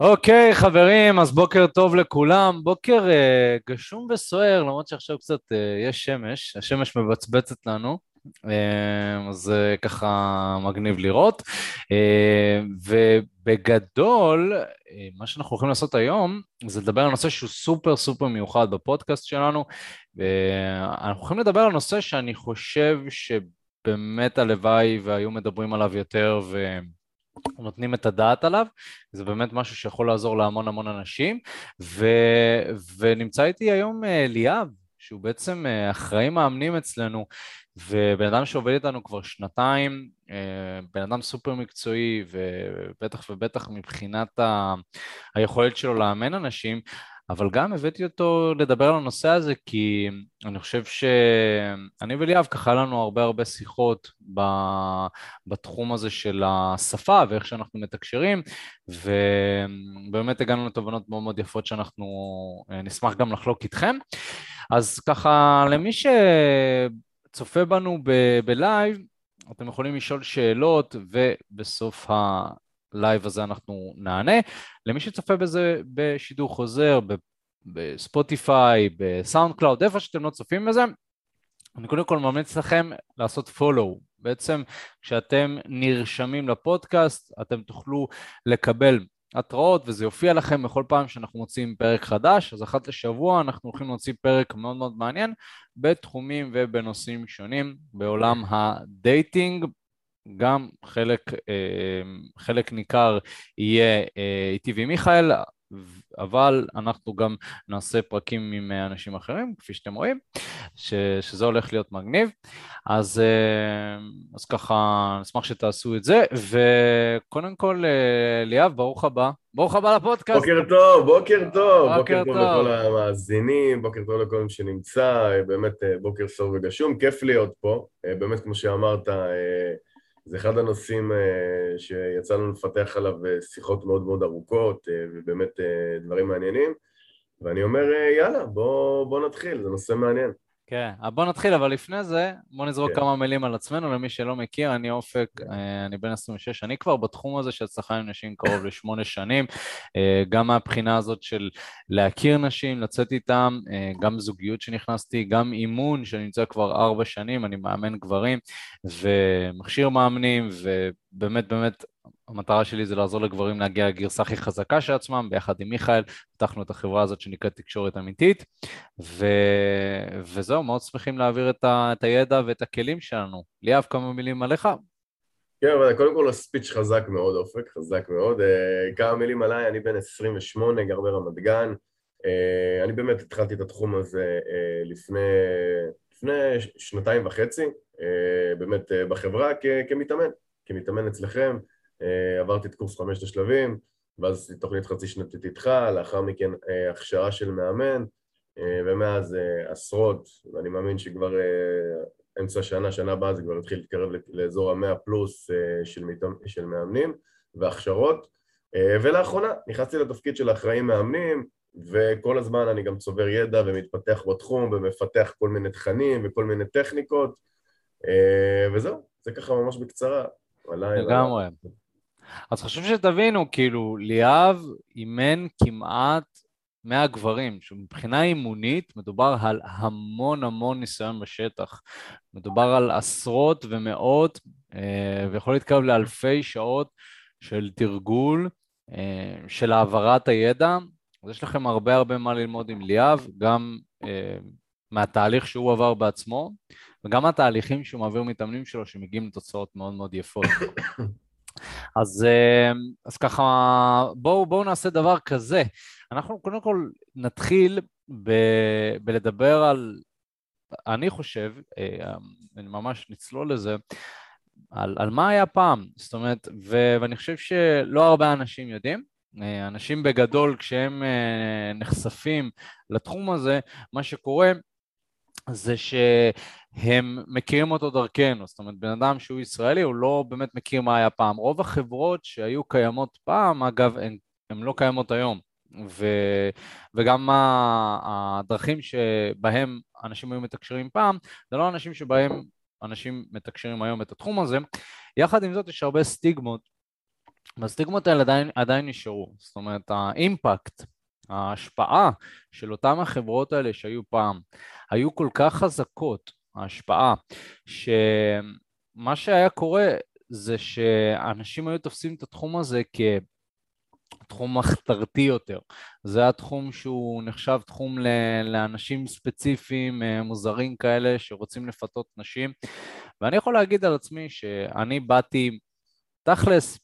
אוקיי, okay, חברים, אז בוקר טוב לכולם. בוקר uh, גשום וסוער, למרות שעכשיו קצת uh, יש שמש, השמש מבצבצת לנו, uh, אז uh, ככה מגניב לראות. Uh, ובגדול, uh, מה שאנחנו הולכים לעשות היום, זה לדבר על נושא שהוא סופר סופר מיוחד בפודקאסט שלנו. ואנחנו הולכים לדבר על נושא שאני חושב שבאמת הלוואי והיו מדברים עליו יותר, ו... נותנים את הדעת עליו, זה באמת משהו שיכול לעזור להמון המון אנשים, ו, ונמצא איתי היום אה, ליאב, שהוא בעצם אה, אחראי מאמנים אצלנו, ובן אדם שעובד איתנו כבר שנתיים, אה, בן אדם סופר מקצועי, ובטח ובטח מבחינת ה... היכולת שלו לאמן אנשים, אבל גם הבאתי אותו לדבר על הנושא הזה כי אני חושב שאני וליאב ככה היה לנו הרבה הרבה שיחות בתחום הזה של השפה ואיך שאנחנו מתקשרים ובאמת הגענו לתובנות מאוד מאוד יפות שאנחנו אה, נשמח גם לחלוק איתכם. אז ככה למי שצופה בנו בלייב אתם יכולים לשאול שאלות ובסוף ה... הלייב הזה אנחנו נענה. למי שצופה בזה בשידור חוזר, ב Spotify, ב SoundCloud, איפה שאתם לא צופים בזה, אני קודם כל ממליץ לכם לעשות follow. בעצם כשאתם נרשמים לפודקאסט, אתם תוכלו לקבל התראות וזה יופיע לכם בכל פעם שאנחנו מוציאים פרק חדש, אז אחת לשבוע אנחנו הולכים להוציא פרק מאוד מאוד מעניין בתחומים ובנושאים שונים בעולם ה dating, גם חלק, אה, חלק ניכר יהיה אה, איתי ועם מיכאל, אבל אנחנו גם נעשה פרקים עם אנשים אחרים, כפי שאתם רואים, ש, שזה הולך להיות מגניב. אז, אה, אז ככה, נשמח שתעשו את זה, וקודם כל, ליאב, ברוך הבא. ברוך הבא לפודקאסט. בוקר טוב, בוקר טוב. בוקר, בוקר טוב, טוב לכל המאזינים, בוקר טוב לכל מי שנמצא, באמת בוקר סוף וגשום, כיף להיות פה. באמת, כמו שאמרת, זה אחד הנושאים uh, שיצא לנו לפתח עליו uh, שיחות מאוד מאוד ארוכות uh, ובאמת דברים מעניינים. ואני אומר יאללה בוא, בוא נתחיל, זה נושא מעניין כן, בוא נתחיל, אבל לפני זה, בוא נזרוק כן. כמה מילים על עצמנו, למי שלא מכיר, אני אופק, כן. אני בן 26, אני כבר בתחום הזה של הצלחה עם נשים קרוב לשמונה שנים, גם מהבחינה הזאת של להכיר נשים, לצאת איתם, גם זוגיות שנכנסתי, גם אימון שאני נמצא כבר ארבע שנים, אני מאמן גברים ומכשיר מאמנים, ובאמת באמת המטרה שלי זה לעזור לגברים להגיע לגרסה הכי חזקה של עצמם, ביחד עם מיכאל, פתחנו את החברה הזאת שנקראת תקשורת אמיתית, ו... וזהו, מאוד שמחים להעביר את, ה... את הידע ואת הכלים שלנו. ליאב, כמה מילים עליך? כן, אבל קודם כל הספיץ' חזק מאוד, אופק, חזק מאוד. Uh, כמה מילים עליי, אני בן 28, גר ברמת גן. Uh, אני באמת התחלתי את התחום הזה uh, לפני, לפני שנתיים וחצי, באמת בחברה כ... כמתאמן, כמתאמן אצלכם. אה, עברתי את קורס חמשת השלבים, ואז תוכנית חצי שנתית איתך, לאחר מכן אה, הכשרה של מאמן, אה, ומאז עשרות, ואני מאמין שכבר אמצע שנה, שנה הבאה זה כבר יתחיל להתקרב לאזור המאה פלוס של, של מאמנים והכשרות, ולאחרונה נכנסתי לתפקיד של אחראי מאמנים, וכל הזמן אני גם צובר ידע ומתפתח בתחום ומפתח כל מיני תכנים וכל מיני טכניקות, וזהו, זה ככה ממש בקצרה. לגמרי. אז חשוב שתבינו, כאילו, ליאב אימן כמעט 100 גברים, שמבחינה אימונית מדובר על המון המון ניסיון בשטח. מדובר על עשרות ומאות, אה, ויכול להתקרב לאלפי שעות של תרגול, אה, של העברת הידע. אז יש לכם הרבה הרבה מה ללמוד עם ליאב, גם אה, מהתהליך שהוא עבר בעצמו, וגם מהתהליכים שהוא מעביר מתאמנים שלו שמגיעים לתוצאות מאוד מאוד יפות. אז, אה, אז ככה, בואו בוא נעשה דבר כזה. אנחנו קודם כל נתחיל ב, בלדבר על, אני חושב, אה, אני ממש נצלול לזה, על, על מה היה פעם. זאת אומרת, ו, ואני חושב שלא הרבה אנשים יודעים. אה, אנשים בגדול, כשהם נחשפים לתחום הזה, מה שקורה זה שהם מכירים אותו דרכנו, זאת אומרת בן אדם שהוא ישראלי הוא לא באמת מכיר מה היה פעם. רוב החברות שהיו קיימות פעם, אגב, הן, הן לא קיימות היום. ו, וגם הדרכים שבהם אנשים היו מתקשרים פעם, זה לא אנשים שבהם אנשים מתקשרים היום את התחום הזה. יחד עם זאת יש הרבה סטיגמות והסטיגמות האלה עדיין, עדיין נשארו. זאת אומרת, האימפקט, ההשפעה של אותן החברות האלה שהיו פעם, היו כל כך חזקות, ההשפעה, שמה שהיה קורה זה שאנשים היו תופסים את התחום הזה כ... תחום מחתרתי יותר. זה התחום שהוא נחשב תחום לאנשים ספציפיים, אה, מוזרים כאלה, שרוצים לפתות נשים. ואני יכול להגיד על עצמי שאני באתי, תכלס,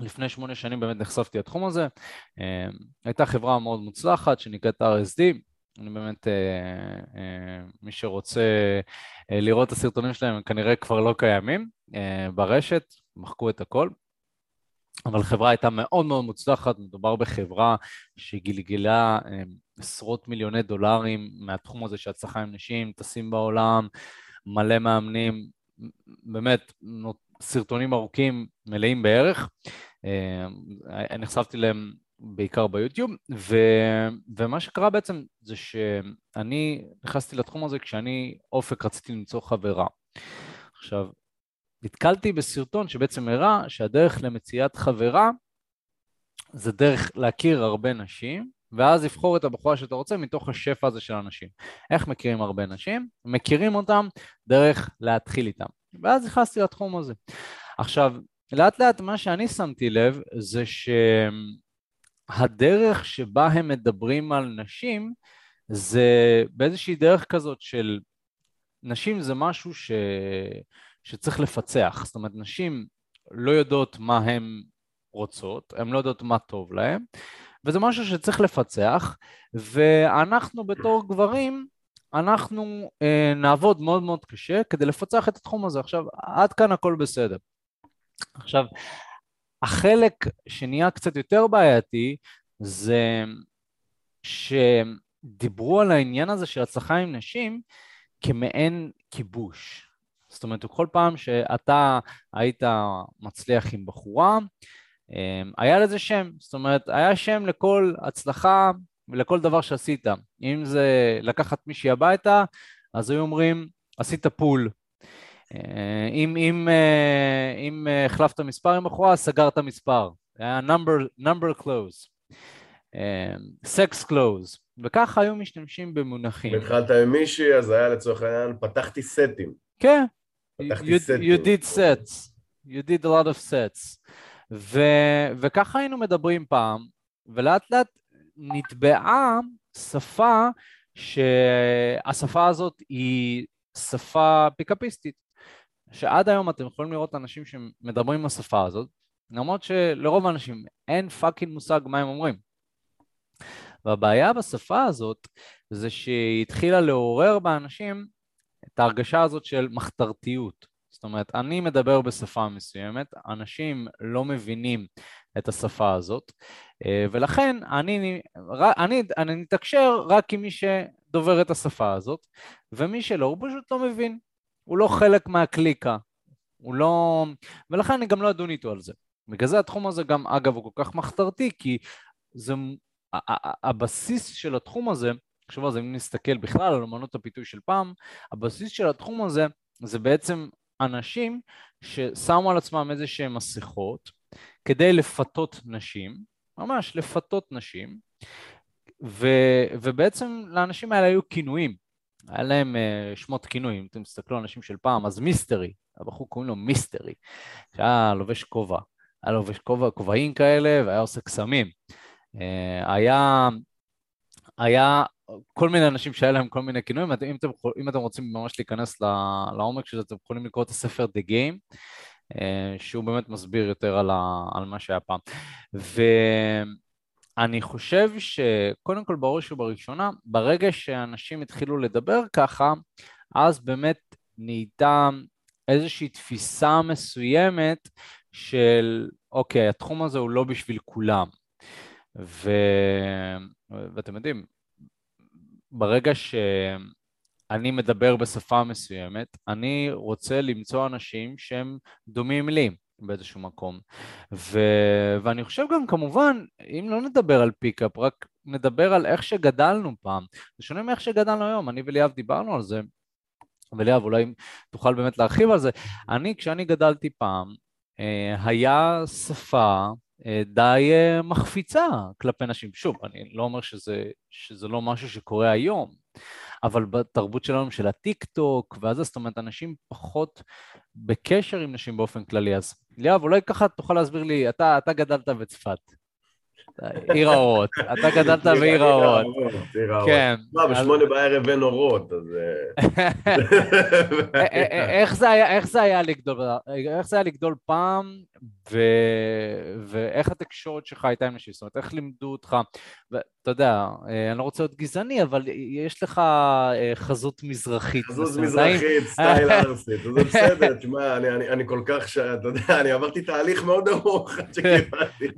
לפני שמונה שנים באמת נחשפתי לתחום הזה. אה, הייתה חברה מאוד מוצלחת שנקראת RSD, אני באמת, אה, מי שרוצה לראות את הסרטונים שלהם, הם כנראה כבר לא קיימים ברשת, מחקו את הכל. אבל החברה הייתה מאוד מאוד מוצלחת, מדובר בחברה שגלגלה אה, עשרות מיליוני דולרים מהתחום הזה של הצלחה עם נשים, טסים בעולם, מלא מאמנים, באמת סרטונים ארוכים מלאים בערך, אה, נחשפתי להם בעיקר ביוטיוב, ו, ומה שקרה בעצם זה שאני נכנסתי לתחום הזה כשאני אופק רציתי למצוא חברה. עכשיו, נתקלתי בסרטון שבעצם הראה שהדרך למציאת חברה זה דרך להכיר הרבה נשים, ואז לבחור את הבחורה שאתה רוצה מתוך השפע הזה של אנשים. איך מכירים הרבה נשים? מכירים אותם דרך להתחיל איתם. ואז נכנסתי לתחום הזה. עכשיו, לאט לאט מה שאני שמתי לב זה שהדרך שבה הם מדברים על נשים זה באיזושהי דרך כזאת של נשים זה משהו ש... שצריך לפצח. זאת אומרת, נשים לא יודעות מה הן רוצות, הן לא יודעות מה טוב להן, וזה משהו שצריך לפצח, ואנחנו בתור גברים, אנחנו אה, נעבוד מאוד מאוד קשה כדי לפצח את התחום הזה. עכשיו, עד כאן הכל בסדר. עכשיו, החלק שנהיה קצת יותר בעייתי זה שדיברו על העניין הזה של הצלחה עם נשים כמעין כיבוש. זאת אומרת, כל פעם שאתה היית מצליח עם בחורה, אמ, היה לזה שם, זאת אומרת, היה שם לכל הצלחה ולכל דבר שעשית. אם זה לקחת מישהי הביתה, אז היו אומרים, עשית full. אה, אם, אם, אה, אם החלפת מספר עם בחורה, סגרת מספר. היה number, number close. sex close, וככה היו משתמשים במונחים. התחלת עם מישהי, אז היה לצורך העניין, פתחתי סטים. כן, you, you did sets, you did a lot of sets. ו, וככה היינו מדברים פעם, ולאט לאט נטבעה שפה שהשפה הזאת היא שפה פיקאפיסטית, שעד היום אתם יכולים לראות אנשים שמדברים עם השפה הזאת, למרות שלרוב האנשים אין פאקינג מושג מה הם אומרים. והבעיה בשפה הזאת זה שהיא התחילה לעורר באנשים את ההרגשה הזאת של מחתרתיות. זאת אומרת, אני מדבר בשפה מסוימת, אנשים לא מבינים את השפה הזאת, אה, ולכן אני, אני, אני נתקשר רק עם מי שדובר את השפה הזאת, ומי שלא, הוא פשוט לא מבין. הוא לא חלק מהקליקה. הוא לא... ולכן אני גם לא אדון איתו על זה. בגלל זה התחום הזה גם, אגב, הוא כל כך מחתרתי, כי זה... הבסיס של התחום הזה תחשבו על זה, אם נסתכל בכלל על אמנות הפיתוי של פעם, הבסיס של התחום הזה זה בעצם אנשים ששמו על עצמם איזה שהם מסכות כדי לפתות נשים, ממש לפתות נשים, ו, ובעצם לאנשים האלה היו כינויים, היה להם uh, שמות כינויים, אתם תסתכלו על אנשים של פעם, אז מיסטרי, הבחור קוראים לו מיסטרי, שהיה לובש כובע, היה לובש כובע, כובעים כאלה והיה עושה קסמים. Uh, היה, היה כל מיני אנשים שהיה להם כל מיני כינויים, אם אתם, אם אתם רוצים ממש להיכנס לעומק של זה, אתם יכולים לקרוא את הספר The Game, שהוא באמת מסביר יותר על, ה, על מה שהיה פעם. ואני חושב שקודם כל בראש ובראשונה, ברגע שאנשים התחילו לדבר ככה, אז באמת נהייתה איזושהי תפיסה מסוימת של אוקיי, התחום הזה הוא לא בשביל כולם. ו... ואתם יודעים, ברגע שאני מדבר בשפה מסוימת, אני רוצה למצוא אנשים שהם דומים לי באיזשהו מקום. ו... ואני חושב גם כמובן, אם לא נדבר על פיקאפ, רק נדבר על איך שגדלנו פעם. זה שונה מאיך שגדלנו היום, אני וליאב דיברנו על זה, וליאב אולי תוכל באמת להרחיב על זה. אני, כשאני גדלתי פעם, היה שפה די מחפיצה כלפי נשים. שוב, אני לא אומר שזה, שזה לא משהו שקורה היום, אבל בתרבות שלנו, של הטיק טוק, ואז זאת אומרת, אנשים פחות בקשר עם נשים באופן כללי. אז ליאב, אולי ככה תוכל להסביר לי, אתה, אתה גדלת בצפת. עיר האורות, אתה גדלת בעיר האורות. כן. מה, בשמונה בערב אין אורות, אז... איך זה היה לגדול, איך זה היה לגדול פעם, ואיך התקשורת שלך הייתה עם נשים? זאת אומרת, איך לימדו אותך? אתה יודע, אה, אני לא רוצה להיות גזעני, אבל יש לך אה, חזות מזרחית. חזות מזרחית, סטייל ארסית, זה בסדר, תשמע, אני כל כך, אתה יודע, אני עברתי תהליך מאוד ארוך עד שקיבלתי.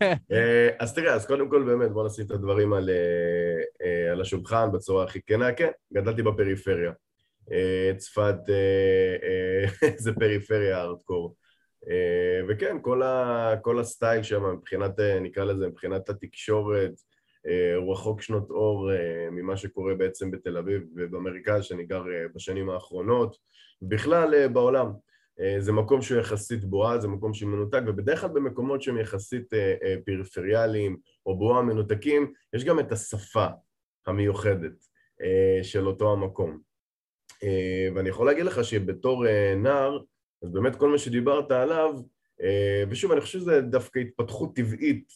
אז תראה, אז קודם כל באמת בוא נשים את הדברים על, אה, אה, על השולחן בצורה הכי כנה, כן, גדלתי בפריפריה. אה, צפת זה פריפריה ארדקור. וכן, כל, ה, כל הסטייל שם מבחינת, נקרא לזה, מבחינת התקשורת, הוא רחוק שנות אור ממה שקורה בעצם בתל אביב ובמרכז שאני גר בשנים האחרונות, בכלל בעולם. אה, זה מקום שהוא יחסית בועה, זה מקום שהוא מנותק, ובדרך כלל במקומות שהם יחסית אה, אה, פריפריאליים או בועה מנותקים, יש גם את השפה המיוחדת של אותו המקום. ואני יכול להגיד לך שבתור נער, אז באמת כל מה שדיברת עליו, ושוב, אני חושב שזה דווקא התפתחות טבעית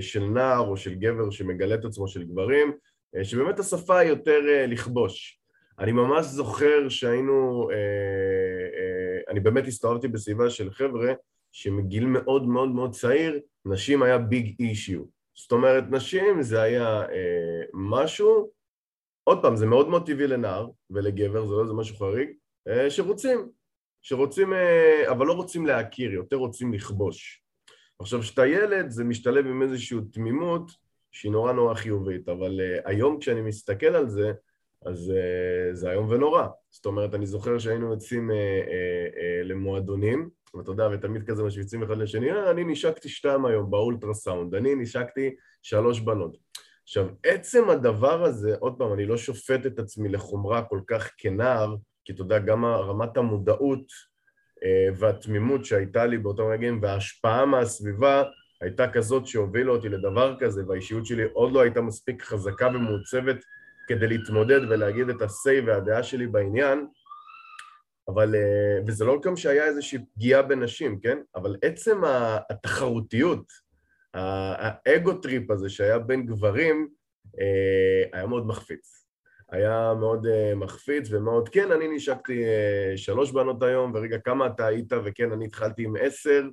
של נער או של גבר שמגלה את עצמו, של גברים, שבאמת השפה היא יותר לכבוש. אני ממש זוכר שהיינו, אה, אה, אני באמת הסתובבתי בסביבה של חבר'ה שמגיל מאוד מאוד מאוד צעיר, נשים היה ביג אישיו. זאת אומרת, נשים זה היה אה, משהו, עוד פעם, זה מאוד מאוד טבעי לנער ולגבר, זה לא איזה משהו חריג, אה, שרוצים, שרוצים, אה, אבל לא רוצים להכיר, יותר רוצים לכבוש. עכשיו, כשאתה ילד זה משתלב עם איזושהי תמימות שהיא נורא נורא חיובית, אבל אה, היום כשאני מסתכל על זה, אז uh, זה איום ונורא. זאת אומרת, אני זוכר שהיינו יוצאים uh, uh, uh, למועדונים, ואתה יודע, ותמיד כזה משוויצים אחד לשני, אה, אני נשקתי שתיים היום באולטרסאונד, אני נשקתי שלוש בנות. עכשיו, עצם הדבר הזה, עוד פעם, אני לא שופט את עצמי לחומרה כל כך כנער, כי אתה יודע, גם רמת המודעות uh, והתמימות שהייתה לי באותם רגעים, וההשפעה מהסביבה, הייתה כזאת שהובילה אותי לדבר כזה, והאישיות שלי עוד לא הייתה מספיק חזקה ומעוצבת כדי להתמודד ולהגיד את ה-say והדעה שלי בעניין, אבל, אה, וזה לא גם שהיה איזושהי פגיעה בנשים, כן? אבל עצם התחרותיות, ה ego trip הזה שהיה בין גברים, אה, היה מאוד מחפיץ. היה מאוד אה, מחפיץ ומאוד, כן, אני נשקתי אה, שלוש בנות היום, ורגע, כמה אתה היית, וכן, אני התחלתי עם עשר,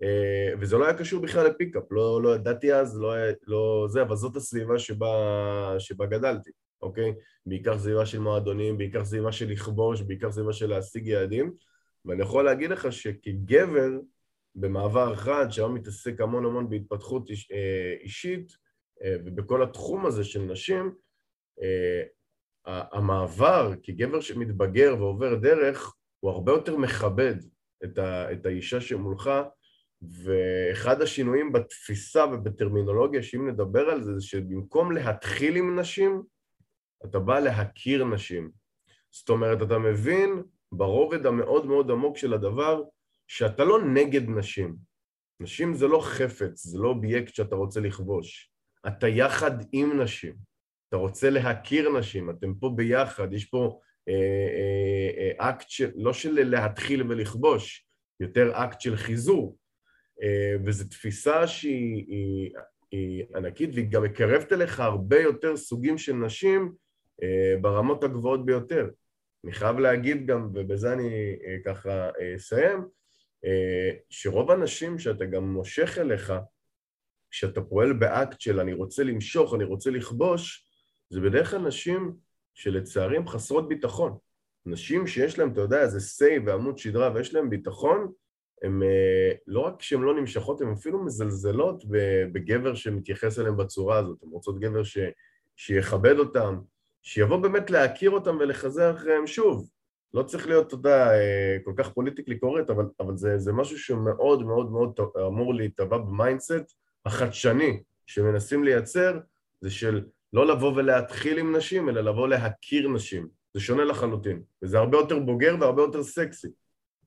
uh, וזה לא היה קשור בכלל לפיקאפ, לא, לא ידעתי אז, לא, לא זה, אבל זאת הסביבה שבה, שבה גדלתי. אוקיי? בעיקר סביבה של מועדונים, בעיקר סביבה של לכבוש, בעיקר סביבה של להשיג יעדים. ואני יכול להגיד לך שכגבר, במעבר חד, שהיום מתעסק המון המון בהתפתחות איש, אישית, ובכל התחום הזה של נשים, המעבר כגבר שמתבגר ועובר דרך, הוא הרבה יותר מכבד את, ה, את האישה שמולך, ואחד השינויים בתפיסה ובטרמינולוגיה, שאם נדבר על זה, זה שבמקום להתחיל עם נשים, אתה בא להכיר נשים. זאת אומרת, אתה מבין ברובד המאוד מאוד עמוק של הדבר שאתה לא נגד נשים. נשים זה לא חפץ, זה לא אובייקט שאתה רוצה לכבוש. אתה יחד עם נשים. אתה רוצה להכיר נשים, אתם פה ביחד, יש פה אה, אה, אה, אקט של, לא של להתחיל ולכבוש, יותר אקט של חיזור. אה, וזו תפיסה שהיא היא, היא ענקית והיא גם מקרבת אליך הרבה יותר סוגים של נשים אה, ברמות הגבוהות ביותר. אני חייב להגיד גם, ובזה אני אה, ככה אה, אסיים, שרוב האנשים שאתה גם מושך אליך, כשאתה פועל באקט של אני רוצה למשוך, אני רוצה לכבוש, זה בדרך כלל נשים שלצערי הן חסרות ביטחון. נשים שיש להן, אתה יודע, איזה say ועמוד שדרה ויש להן ביטחון, הן לא רק שהן לא נמשכות, הן אפילו מזלזלות בגבר שמתייחס אליהן בצורה הזאת. הן רוצות גבר ש... שיכבד אותן, שיבוא באמת להכיר אותם ולחזר אחריהם שוב. לא צריך להיות, אתה יודע, אה, כל כך politically correct, אבל, אבל זה, זה משהו שמאוד מאוד מאוד אמור להיטבע ב mindset החדשני שמנסים לייצר, זה של לא לבוא ולהתחיל עם נשים, אלא לבוא להכיר נשים. זה שונה לחלוטין, וזה הרבה יותר בוגר והרבה יותר סקסי.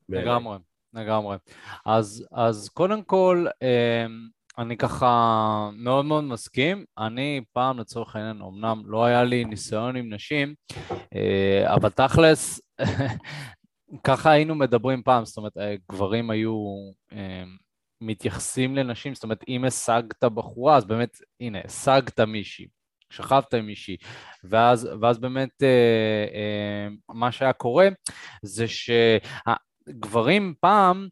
לגמרי, לגמרי. אז, אז קודם כל, אמ, אני ככה מאוד מאוד מסכים. אני פעם לצורך העניין, אמנם לא היה לי ניסיון עם נשים, אה, אבל תכלס, ככה היינו מדברים פעם, זאת אומרת, אה, גברים היו אמ, מתייחסים לנשים, זאת אומרת, אם השגת בחורה, אז באמת, הנה, השגת מישהי. שכבת עם מישהי, ואז, ואז באמת אה, אה, מה שהיה קורה זה שהגברים פעם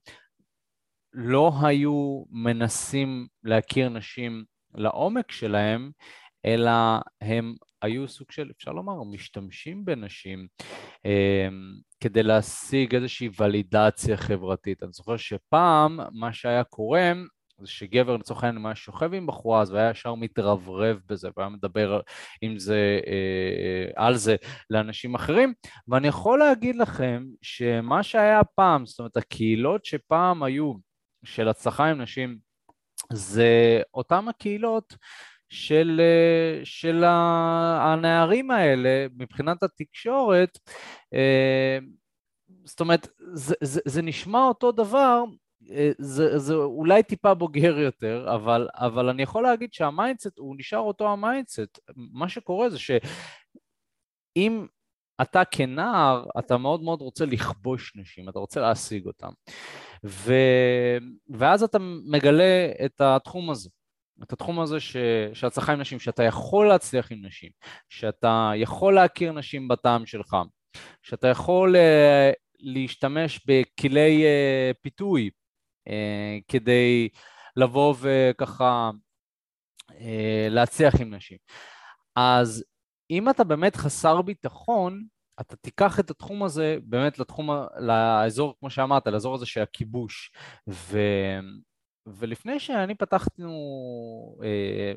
לא היו מנסים להכיר נשים לעומק שלהם, אלא הם היו סוג של, אפשר לומר, משתמשים בנשים אה, כדי להשיג איזושהי ולידציה חברתית. אני זוכר שפעם מה שהיה קורה זה שגבר לצורך העניין היה שוכב עם בחורה אז הוא היה ישר מתרברב בזה והיה מדבר עם זה, אה, על זה לאנשים אחרים. ואני יכול להגיד לכם שמה שהיה פעם, זאת אומרת הקהילות שפעם היו של הצלחה עם נשים זה אותם הקהילות של, אה, של הנערים האלה מבחינת התקשורת אה, זאת אומרת זה, זה, זה נשמע אותו דבר זה, זה אולי טיפה בוגר יותר, אבל, אבל אני יכול להגיד שה mindset הוא נשאר אותו ה mindset. מה שקורה זה שאם אתה כנער, אתה מאוד מאוד רוצה לכבוש נשים, אתה רוצה להשיג אותם. ו... ואז אתה מגלה את התחום הזה. את התחום הזה ש... שהצלחה עם נשים, שאתה יכול להצליח עם נשים, שאתה יכול להכיר נשים בטעם שלך, שאתה יכול uh, להשתמש בכלי uh, פיתוי אה, כדי לבוא וככה אה, להצליח עם נשים. אז אם אתה באמת חסר ביטחון, אתה תיקח את התחום הזה באמת לתחום, לאזור, כמו שאמרת, לאזור הזה של הכיבוש. ו... ולפני שאני פתחתי,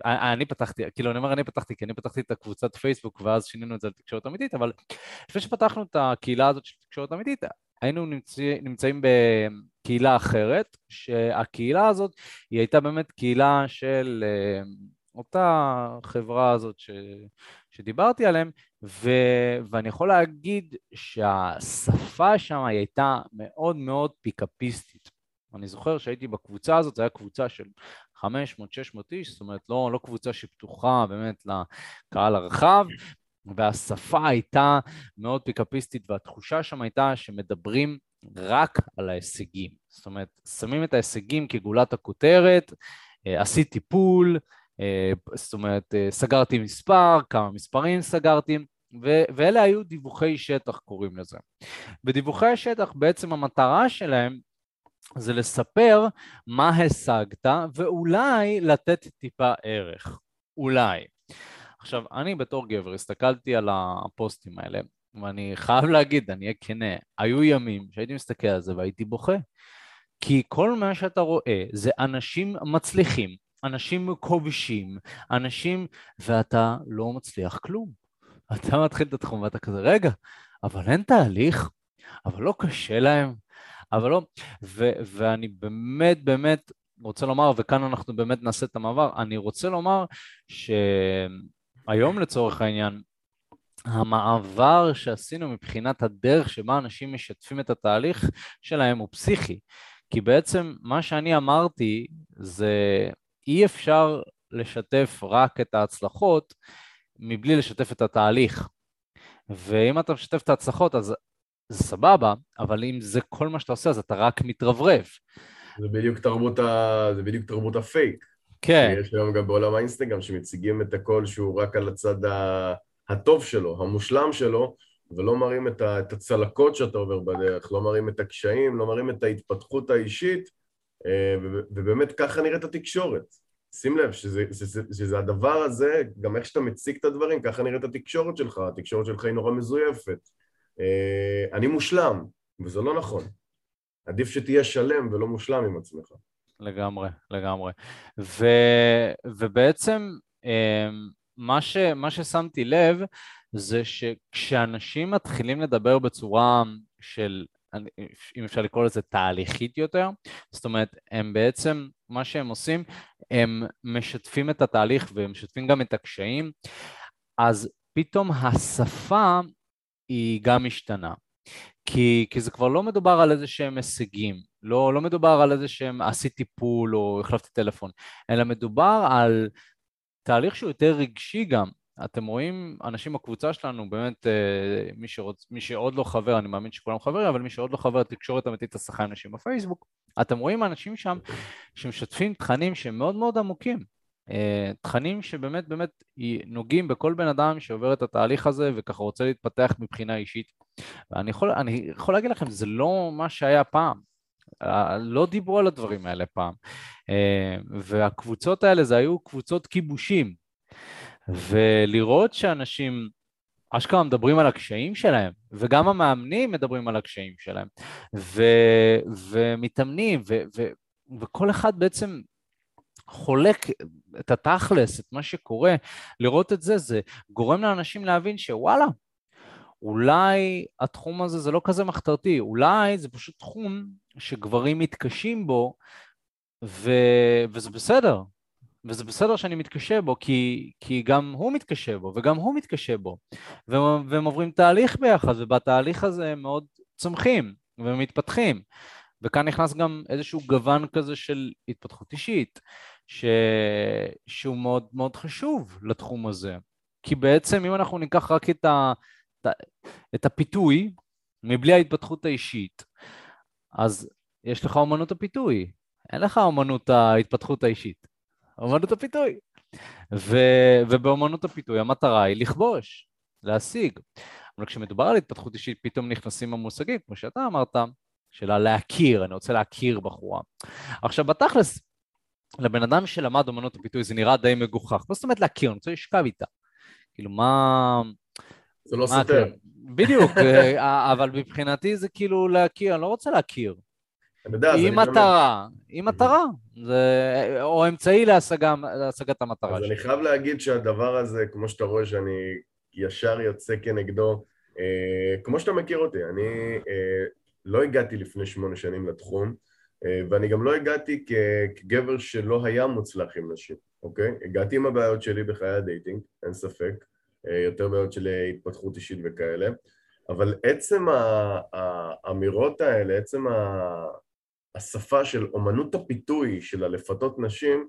אה, אני פתחתי, כאילו אני אומר אני פתחתי כי אני פתחתי את הקבוצת פייסבוק ואז שינינו את זה לתקשורת אמיתית, אבל לפני שפתחנו את הקהילה הזאת של תקשורת אמיתית, היינו נמצא, נמצאים בקהילה אחרת, שהקהילה הזאת היא הייתה באמת קהילה של אה, אותה חברה הזאת ש, שדיברתי עליהם, ו, ואני יכול להגיד שהשפה שם היא הייתה מאוד מאוד פיקאפיסטית. אני זוכר שהייתי בקבוצה הזאת, זו הייתה קבוצה של 500-600 איש, זאת אומרת לא, לא קבוצה שפתוחה באמת לקהל הרחב, והשפה הייתה מאוד פיקאפיסטית והתחושה שם הייתה שמדברים רק על ההישגים. זאת אומרת, שמים את ההישגים כגולת הכותרת, אה, עשית טיפול, אה, זאת אומרת, אה, סגרתי מספר, כמה מספרים סגרתי, ו- ואלה היו דיווחי שטח קוראים לזה. ודיווחי השטח בעצם המטרה שלהם זה לספר מה השגת ואולי לתת טיפה ערך. אולי. עכשיו, אני בתור גבר הסתכלתי על הפוסטים האלה, ואני חייב להגיד, אני אהיה כנה, היו ימים שהייתי מסתכל על זה והייתי בוכה. כי כל מה שאתה רואה זה אנשים מצליחים, אנשים כובשים, אנשים, ואתה לא מצליח כלום. אתה מתחיל את התחום ואתה כזה, רגע, אבל אין תהליך, אבל לא קשה להם, אבל לא, ו- ואני באמת באמת רוצה לומר, וכאן אנחנו באמת נעשה את המעבר, אני רוצה לומר שהיום לצורך העניין, המעבר שעשינו מבחינת הדרך שבה אנשים משתפים את התהליך שלהם הוא פסיכי. כי בעצם מה שאני אמרתי זה אי אפשר לשתף רק את ההצלחות מבלי לשתף את התהליך. ואם אתה משתף את ההצלחות אז זה סבבה, אבל אם זה כל מה שאתה עושה אז אתה רק מתרברב. זה בדיוק תרבות, ה... זה בדיוק תרבות הפייק. כן. יש היום גם בעולם האינסטגרם שמציגים את הכל שהוא רק על הצד הטוב שלו, המושלם שלו, ולא מראים את, ה... את הצלקות שאתה עובר בדרך, לא מראים את הקשיים, לא מראים את ההתפתחות האישית, אה, ובאמת ככה נראית התקשורת. שים לב שזה, שזה, שזה הדבר הזה, גם איך שאתה מציג את הדברים, ככה נראית התקשורת שלך, התקשורת שלך היא נורא מזויפת. אה, אני מושלם, וזה לא נכון. עדיף שתהיה שלם ולא מושלם עם עצמך. לגמרי, לגמרי. ו, ובעצם אה, מה, ש, מה ששמתי לב זה שכשאנשים מתחילים לדבר בצורה של, אם אפשר לקרוא לזה תהליכית יותר, זאת אומרת, הם בעצם, מה שהם עושים, הם משתפים את התהליך והם משתפים גם את הקשיים, אז פתאום השפה היא גם משתנה. כי, כי זה כבר לא מדובר על איזה שהם הישגים, לא, לא מדובר על איזה שהם עשית טיפול או החלפתי טלפון, אלא מדובר על תהליך שהוא יותר רגשי גם. אתם רואים אנשים בקבוצה שלנו, באמת, אה, מי, שרוצ... מי שעוד לא חבר, אני מאמין שכולם חברים, אבל מי שעוד לא חבר, תקשורת אמיתית השחקן אנשים בפייסבוק, אתם רואים אנשים שם שמשתפים תכנים שהם מאוד מאוד עמוקים. אה, תכנים שבאמת באמת נוגעים בכל בן אדם שעובר את התהליך הזה וככה רוצה להתפתח מבחינה אישית. ואני יכול, יכול להגיד לכם, זה לא מה שהיה פעם. אה, לא דיברו על הדברים האלה פעם. והקבוצות האלה זה היו קבוצות כיבושים. ולראות שאנשים אשכרה מדברים על הקשיים שלהם, וגם המאמנים מדברים על הקשיים שלהם, ו, ומתאמנים, ו, ו, וכל אחד בעצם חולק את התכלס, את מה שקורה, לראות את זה, זה גורם לאנשים להבין שוואלה, אולי התחום הזה זה לא כזה מחתרתי, אולי זה פשוט תחום שגברים מתקשים בו, ו... וזה בסדר, וזה בסדר שאני מתקשה בו, כי, כי גם הוא מתקשה בו, וגם הוא מתקשה בו. והם, והם עוברים תהליך ביחד, ובתהליך הזה הם מאוד צומחים ומתפתחים. וכאן נכנס גם איזשהו גוון כזה של התפתחות אישית, ש... שהוא מאוד מאוד חשוב לתחום הזה. כי בעצם אם אנחנו ניקח רק את, ה... את הפיתוי, מבלי ההתפתחות האישית, אז יש לך אומנות הפיתוי, אין לך אומנות ההתפתחות האישית. אומנות הפיתוי. ו, ובאומנות הפיתוי המטרה היא לכבוש, להשיג. אבל כשמדובר על התפתחות אישית, פתאום נכנסים המושגים, כמו שאתה אמרת, של הלהכיר, אני רוצה להכיר בחורה. עכשיו, בתכלס, לבן אדם שלמד אומנות הפיתוי זה נראה די מגוחך. מה זאת אומרת להכיר? אני רוצה לשכב איתה. כאילו, מה... זה לא סותר. בדיוק, אה, אבל מבחינתי זה כאילו להכיר, אני לא רוצה להכיר. היא מטרה, היא מטרה, זה, או אמצעי להשגה, להשגת המטרה אז שלי. אני חייב להגיד שהדבר הזה, כמו שאתה רואה שאני ישר יוצא כנגדו, אה, כמו שאתה מכיר אותי, אני אה, לא הגעתי לפני שמונה שנים לתחום, אה, ואני גם לא הגעתי כגבר שלא היה מוצלח עם נשים, אוקיי? הגעתי עם הבעיות שלי בחיי ה dating, אין ספק, יותר בעיות של התפתחות אישית וכאלה, אבל עצם האמירות האלה, עצם השפה של אומנות הפיתוי של הלפתות נשים,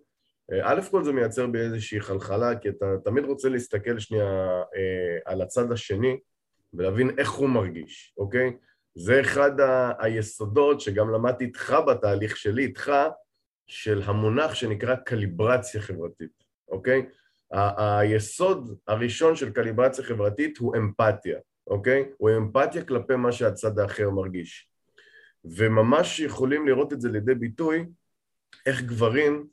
אה, א' כל זה מייצר בי איזושהי חלחלה, כי אתה תמיד רוצה להסתכל שנייה אה, על הצד השני ולהבין איך הוא מרגיש, אוקיי? זה אחד ה- היסודות שגם למדתי איתך בתהליך שלי, איתך, של המונח שנקרא קליברציה חברתית, אוקיי? היסוד הראשון של קליברציה חברתית הוא אמפתיה, אוקיי? הוא אמפתיה כלפי מה שהצד האחר מרגיש. וממש יכולים לראות את זה לידי ביטוי, איך גברים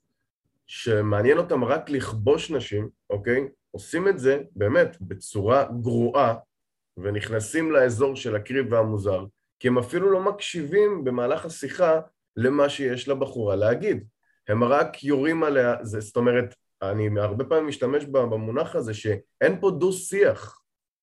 שמעניין אותם רק לכבוש נשים, אוקיי? עושים את זה באמת בצורה גרועה ונכנסים לאזור של הקריב והמוזר, כי הם אפילו לא מקשיבים במהלך השיחה למה שיש לבחורה להגיד. הם רק יורים עליה, זאת אומרת, אני הרבה פעמים משתמש במונח הזה שאין פה דו-שיח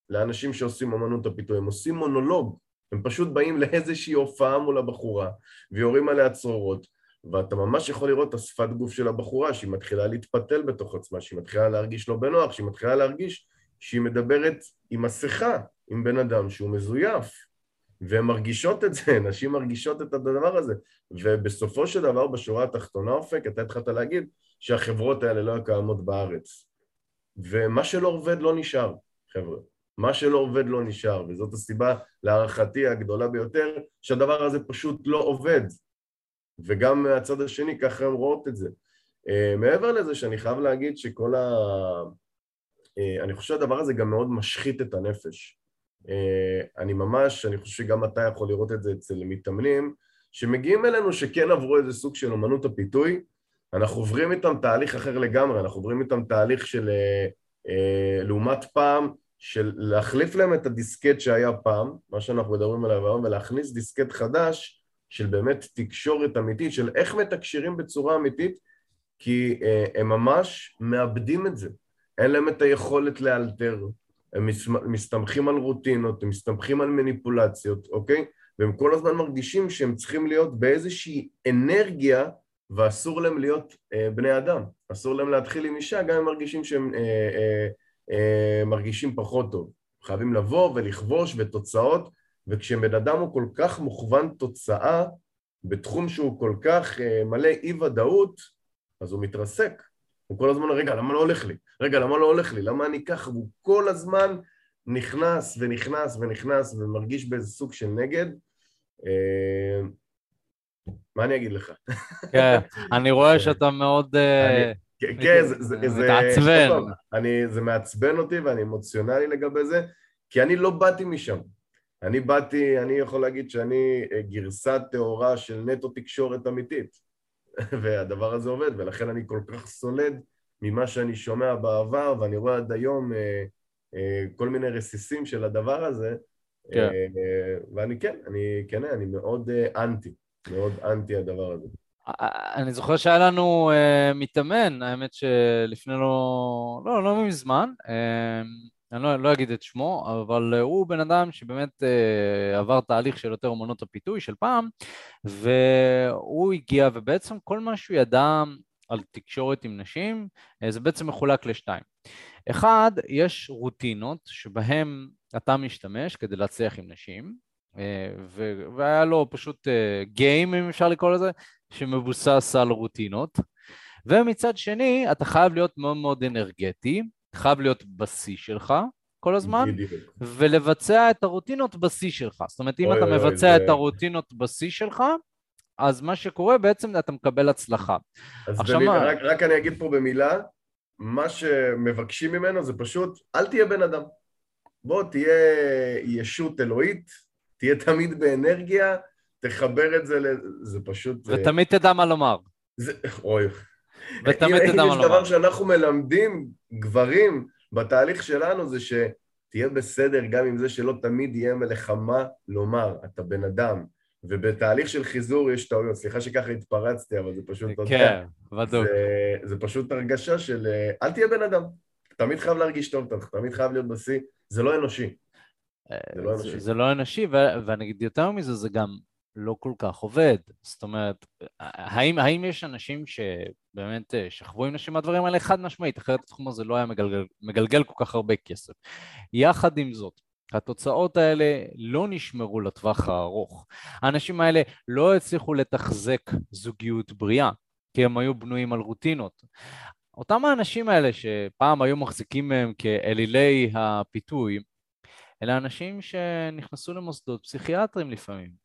לאנשים שעושים אמנות הפיתוי, הם עושים מונולוג, הם פשוט באים לאיזושהי הופעה מול הבחורה ויורים עליה צרורות ואתה ממש יכול לראות את השפת גוף של הבחורה שהיא מתחילה להתפתל בתוך עצמה, שהיא מתחילה להרגיש לא בנוח, שהיא מתחילה להרגיש שהיא מדברת עם מסכה, עם בן אדם שהוא מזויף והן מרגישות את זה, נשים מרגישות את הדבר הזה ובסופו של דבר בשורה התחתונה אופק, אתה התחלת להגיד שהחברות האלה לא קיימות בארץ ומה שלא עובד לא נשאר, חבר'ה מה שלא עובד לא נשאר, וזאת הסיבה להערכתי הגדולה ביותר, שהדבר הזה פשוט לא עובד. וגם מהצד השני ככה הן רואות את זה. Uh, מעבר לזה שאני חייב להגיד שכל ה... Uh, אני חושב שהדבר הזה גם מאוד משחית את הנפש. Uh, אני ממש, אני חושב שגם אתה יכול לראות את זה אצל מתאמנים, שמגיעים אלינו שכן עברו איזה סוג של אמנות הפיתוי, אנחנו עוברים איתם תהליך אחר לגמרי, אנחנו עוברים איתם תהליך של uh, uh, לעומת פעם, של להחליף להם את הדיסקט שהיה פעם, מה שאנחנו מדברים עליו היום, ולהכניס דיסקט חדש של באמת תקשורת אמיתית, של איך מתקשרים בצורה אמיתית, כי אה, הם ממש מאבדים את זה. אין להם את היכולת לאלתר, הם מסתמכים על רוטינות, הם מסתמכים על מניפולציות, אוקיי? והם כל הזמן מרגישים שהם צריכים להיות באיזושהי אנרגיה ואסור להם להיות אה, בני אדם. אסור להם להתחיל עם אישה גם אם מרגישים שהם אה, אה, אה, מרגישים פחות טוב. חייבים לבוא ולכבוש ותוצאות, וכשבן אדם הוא כל כך מוכוון תוצאה, בתחום שהוא כל כך אה, מלא אי ודאות, אז הוא מתרסק. הוא כל הזמן, רגע, למה לא הולך לי? רגע, למה לא הולך לי? למה אני ככה? והוא כל הזמן נכנס ונכנס ונכנס ומרגיש באיזה סוג של נגד. אה, מה אני אגיד לך? כן, אני רואה שאתה מאוד... אה, כן, כן, זה מעצבן אותי ואני אמוציונלי לגבי זה, כי אני לא באתי משם. אני באתי, אני יכול להגיד שאני אה, גרסה טהורה של נטו תקשורת אמיתית, והדבר הזה עובד, ולכן אני כל כך סולד ממה שאני שומע בעבר, ואני רואה עד היום אה, אה, כל מיני רסיסים של הדבר הזה, כן. ואני כן, אני כן, אני מאוד אנטי, מאוד אנטי הדבר הזה. אני זוכר שהיה לנו uh, מתאמן, האמת שלפני לא, לא, לא מזמן, uh, אני לא, לא אגיד את שמו, אבל הוא בן אדם שבאמת uh, עבר תהליך של יותר אמנות הפיתוי של פעם, והוא הגיע, ובעצם כל מה שהוא ידע על תקשורת עם נשים, uh, זה בעצם מחולק לשתיים. אחד, יש רוטינות שבהן אתה משתמש כדי להצליח עם נשים, uh, והיה לו פשוט גיים, uh, אם אפשר לקרוא לזה, שמבוסס על רוטינות. ומצד שני, אתה חייב להיות מאוד מאוד אנרגטי, חייב להיות בשיא שלך כל הזמן, ולבצע את הרוטינות בשיא שלך. זאת אומרת, אם אוי, אתה אוי, מבצע אוי, את זה... הרוטינות בשיא שלך, אז מה שקורה בעצם אתה מקבל הצלחה. אז עכשיו. מה... רק, רק אני אגיד פה במילה, מה שמבקשים ממנו זה פשוט, אל תהיה בן אדם. בוא, תהיה ישות אלוהית, תהיה תמיד באנרגיה, תחבר את זה, ל... זה פשוט... ותמיד תדע מה לומר. זה... אוי, ותמיד תדע מה לומר. אם יש דבר שאנחנו מלמדים גברים בתהליך שלנו זה שתהיה בסדר גם עם זה שלא תמיד יהיה לך מה לומר, אתה בן אדם. ובתהליך של חיזור יש טעויות, סליחה שככה התפרצתי, אבל זה פשוט, כן, בדיוק. זה, זה פשוט הרגשה של אל תהיה בן אדם, תמיד חייב להרגיש טוב, אתה תמיד חייב להיות בשיא, זה לא אנושי. זה לא אנושי. זה, זה לא אנושי, ואני אגיד יותר מזה, זה גם לא כל כך עובד. זאת אומרת, האם, האם יש אנשים שבאמת אה, שכבו עם נשים מהדברים האלה? חד משמעית, אחרת התחום הזה לא היה מגלגל, מגלגל כל כך הרבה כסף. יחד עם זאת, התוצאות האלה לא נשמרו לטווח הארוך. האנשים האלה לא הצליחו לתחזק זוגיות בריאה, כי הם היו בנויים על רוטינות. אותם האנשים האלה שפעם היו מחזיקים מהם כאלילי הפיתוי, אלה אנשים שנכנסו למוסדות פסיכיאטריים לפעמים.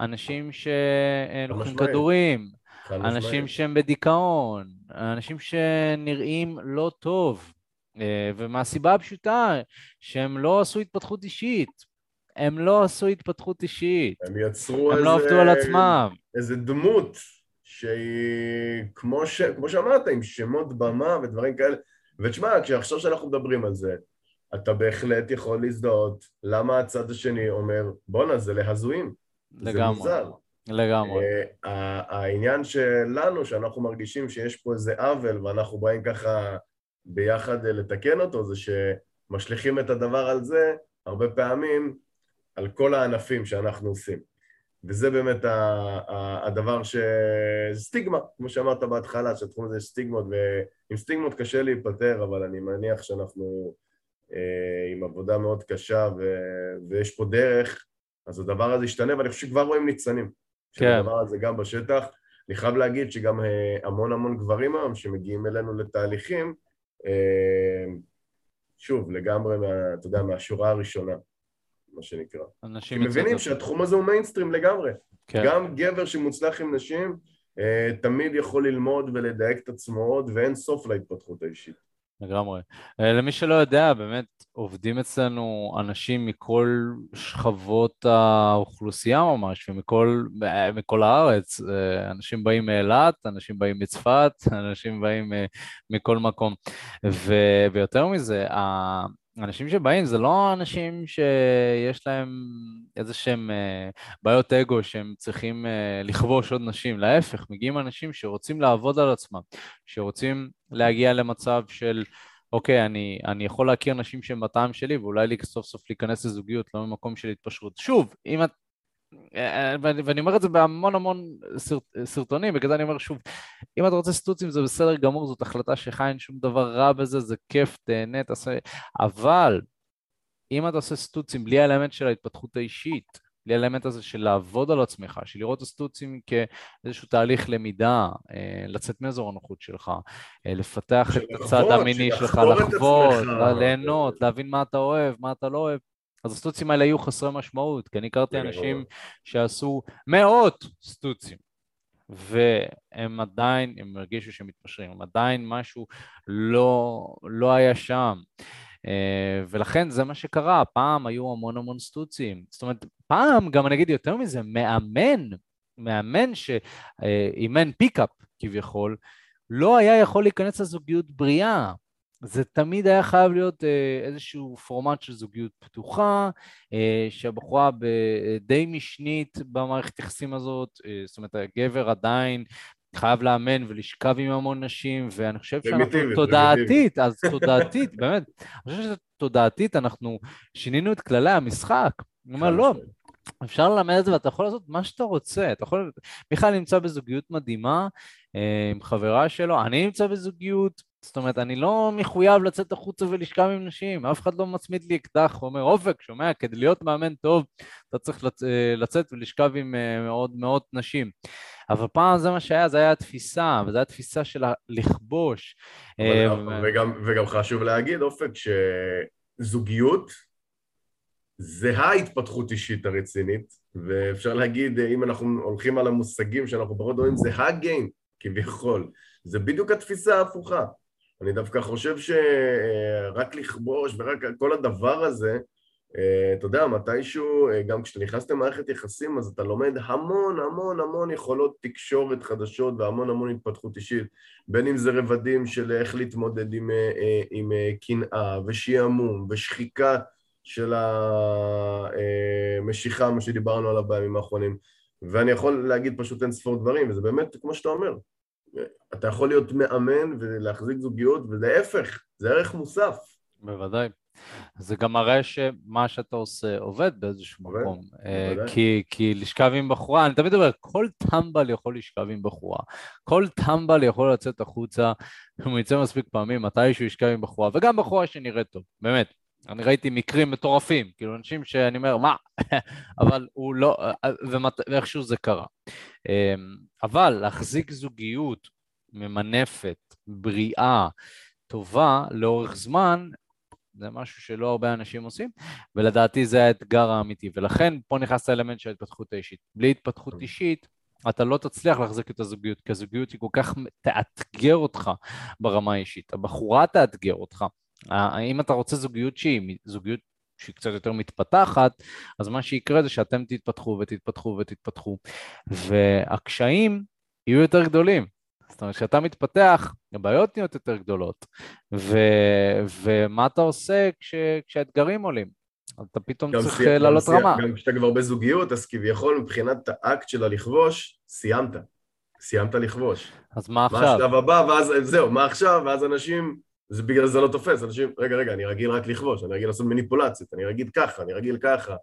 אנשים שלוקחים כדורים, אנשים שהם בדיכאון, אנשים שנראים לא טוב, אה, ומהסיבה הפשוטה שהם לא עשו התפתחות אישית. הם לא עשו התפתחות אישית. הם יצרו הם איזה... לא עבדו על עצמם. איזה דמות שהיא, כמו, ש... כמו שאמרת, עם שמות במה ודברים כאלה. ותשמע, כשעכשיו שאנחנו מדברים על זה, אתה בהחלט יכול להזדהות למה הצד השני אומר, בואנה, זה להזויים. לגמרי. לגמרי. Uh, העניין שלנו, שאנחנו מרגישים שיש פה איזה עוול ואנחנו באים ככה ביחד אה, לתקן אותו, זה שמשליכים את הדבר על זה הרבה פעמים על כל הענפים שאנחנו עושים. וזה באמת הדבר ש... סטיגמה, כמו שאמרת בהתחלה, שהתחום הזה יש סטיגמות, ועם סטיגמות קשה להיפטר, אבל אני מניח שאנחנו אה, עם עבודה מאוד קשה ו... ויש פה דרך אז הדבר הזה ישתנה, ואני חושב שכבר רואים ניצנים כן. הדבר הזה גם בשטח. אני חייב להגיד שגם אה, המון המון גברים היום שמגיעים אלינו לתהליכים, אה, שוב, לגמרי, מה, אתה יודע, מהשורה הראשונה, מה שנקרא. אנשים... מבינים שהתחום הזה הוא מיינסטרים לגמרי. כן. גם גבר שמוצלח עם נשים, אה, תמיד יכול ללמוד ולדייק את עצמו עוד, ואין סוף להתפתחות האישית. לגמרי. אה, למי שלא יודע, באמת עובדים אצלנו אנשים מכל שכבות האוכלוסייה ממש, ומכל מכל הארץ. אה, אנשים באים מאילת, אנשים באים מצפת, אנשים באים אה, מכל מקום. ויותר מזה, האנשים שבאים זה לא אנשים שיש להם איזה שהם בעיות אגו שהם צריכים לכבוש עוד נשים, להפך, מגיעים אנשים שרוצים לעבוד על עצמם, שרוצים להגיע למצב של אוקיי, אני, אני יכול להכיר נשים שהן בטעם שלי ואולי לי סוף סוף להיכנס לזוגיות, לא ממקום של התפשרות. שוב, אם את... ואני אומר את זה בהמון המון סרט, סרטונים, בגלל זה אני אומר שוב, אם אתה רוצה סטוצים זה בסדר גמור, זאת החלטה שלך, אין שום דבר רע בזה, זה כיף, תהנה, תעשה... אבל אם אתה עושה סטוצים בלי האלמנט של ההתפתחות האישית, לאלמנט הזה של לעבוד על עצמך, של לראות את הסטוצים כאיזשהו תהליך למידה, אה, לצאת מאזור הנוחות שלך, אה, לפתח את הצד המיני שלך, לחוות, ליהנות, להבין מה אתה אוהב, מה אתה לא אוהב. אז הסטוצים האלה היו חסרי משמעות, כי אני הכרתי אנשים שעשו מאות סטוצים, והם עדיין, הם הרגישו שהם מתפשרים, הם עדיין משהו לא, לא היה שם. אה, ולכן זה מה שקרה, פעם היו המון המון סטוצים. זאת אומרת, פעם, גם אני אגיד יותר מזה, מאמן, מאמן שאימן פיקאפ כביכול, לא היה יכול להיכנס לזוגיות בריאה. זה תמיד היה חייב להיות אה, איזשהו פורמט של זוגיות פתוחה, אה, שהבחורה די משנית במערכת יחסים הזאת, זאת אומרת הגבר עדיין חייב לאמן ולשכב עם המון נשים, ואני חושב שאנחנו תודעתית, אז תודעתית, באמת, אני חושב שתודעתית אנחנו שינינו את כללי המשחק. אני אומר, לא, אפשר ללמד את זה ואתה יכול לעשות מה שאתה רוצה. אתה יכול... מיכאל נמצא בזוגיות מדהימה אה, עם חברה שלו, אני נמצא בזוגיות, זאת אומרת, אני לא מחויב לצאת החוצה ולשכב עם נשים, אף אחד לא מצמיד לי אקדח ואומר, אופק, שומע, כדי להיות מאמן טוב, אתה צריך לצ... אה, לצאת ולשכב עם עוד אה, מאות נשים. אבל פעם זה מה שהיה, זה היה התפיסה, וזו הייתה התפיסה של לכבוש. וגם, וגם חשוב להגיד, אופק, שזוגיות זה ההתפתחות אישית הרצינית, ואפשר להגיד, אם אנחנו הולכים על המושגים שאנחנו פחות אוהבים, זה הגיים, כביכול. זה בדיוק התפיסה ההפוכה. אני דווקא חושב שרק לכבוש ורק כל הדבר הזה, אתה יודע, מתישהו, גם כשאתה נכנס למערכת יחסים, אז אתה לומד המון המון המון יכולות תקשורת חדשות והמון המון התפתחות אישית, בין אם זה רבדים של איך להתמודד עם קנאה ושעמום ושחיקה של המשיכה, מה שדיברנו עליו בימים האחרונים. ואני יכול להגיד פשוט אין ספור דברים, וזה באמת כמו שאתה אומר, אתה יכול להיות מאמן ולהחזיק זוגיות, ולהפך, זה ערך מוסף. בוודאי. זה גם מראה שמה שאתה עובד עובד באיזשהו עובד, מקום. אה, כי, כי לשכב עם בחורה, אני תמיד אומר, כל טמבל יכול לשכב עם בחורה. כל טמבל יכול לצאת החוצה, אם הוא יצא מספיק פעמים, מתי שהוא ישכב עם בחורה, וגם בחורה שנראית טוב, באמת. אני ראיתי מקרים מטורפים, כאילו אנשים שאני אומר, מה? אבל הוא לא, ומת... ואיכשהו זה קרה. אמ, אבל להחזיק זוגיות ממנפת, בריאה, טובה, לאורך זמן, זה משהו שלא הרבה אנשים עושים, ולדעתי זה האתגר האמיתי. ולכן פה נכנס האלמנט של ההתפתחות האישית. בלי התפתחות אישית, אתה לא תצליח להחזיק את הזוגיות, כי הזוגיות היא כל כך תאתגר אותך ברמה האישית. הבחורה תאתגר אותך. אם אתה רוצה זוגיות שהיא זוגיות שהיא קצת יותר מתפתחת, אז מה שיקרה זה שאתם תתפתחו ותתפתחו ותתפתחו, והקשיים יהיו יותר גדולים. זאת אומרת, כשאתה מתפתח, הבעיות נהיות יותר גדולות. ו... ומה אתה עושה כש... כשהאתגרים עולים? אתה פתאום צריך סי... לעלות סי... רמה. גם כשאתה כבר בזוגיות, אז כביכול מבחינת האקט של הלכבוש, סיימת. סיימת לכבוש. אז מה עכשיו? מה השלב הבא, ואז זהו, מה עכשיו? ואז אנשים זה בגלל זה לא תופס, אנשים, רגע, רגע, אני רגיל רק לכבוש, אני רגיל לעשות מניפולציות, אני רגיל ככה, אני רגיל ככה.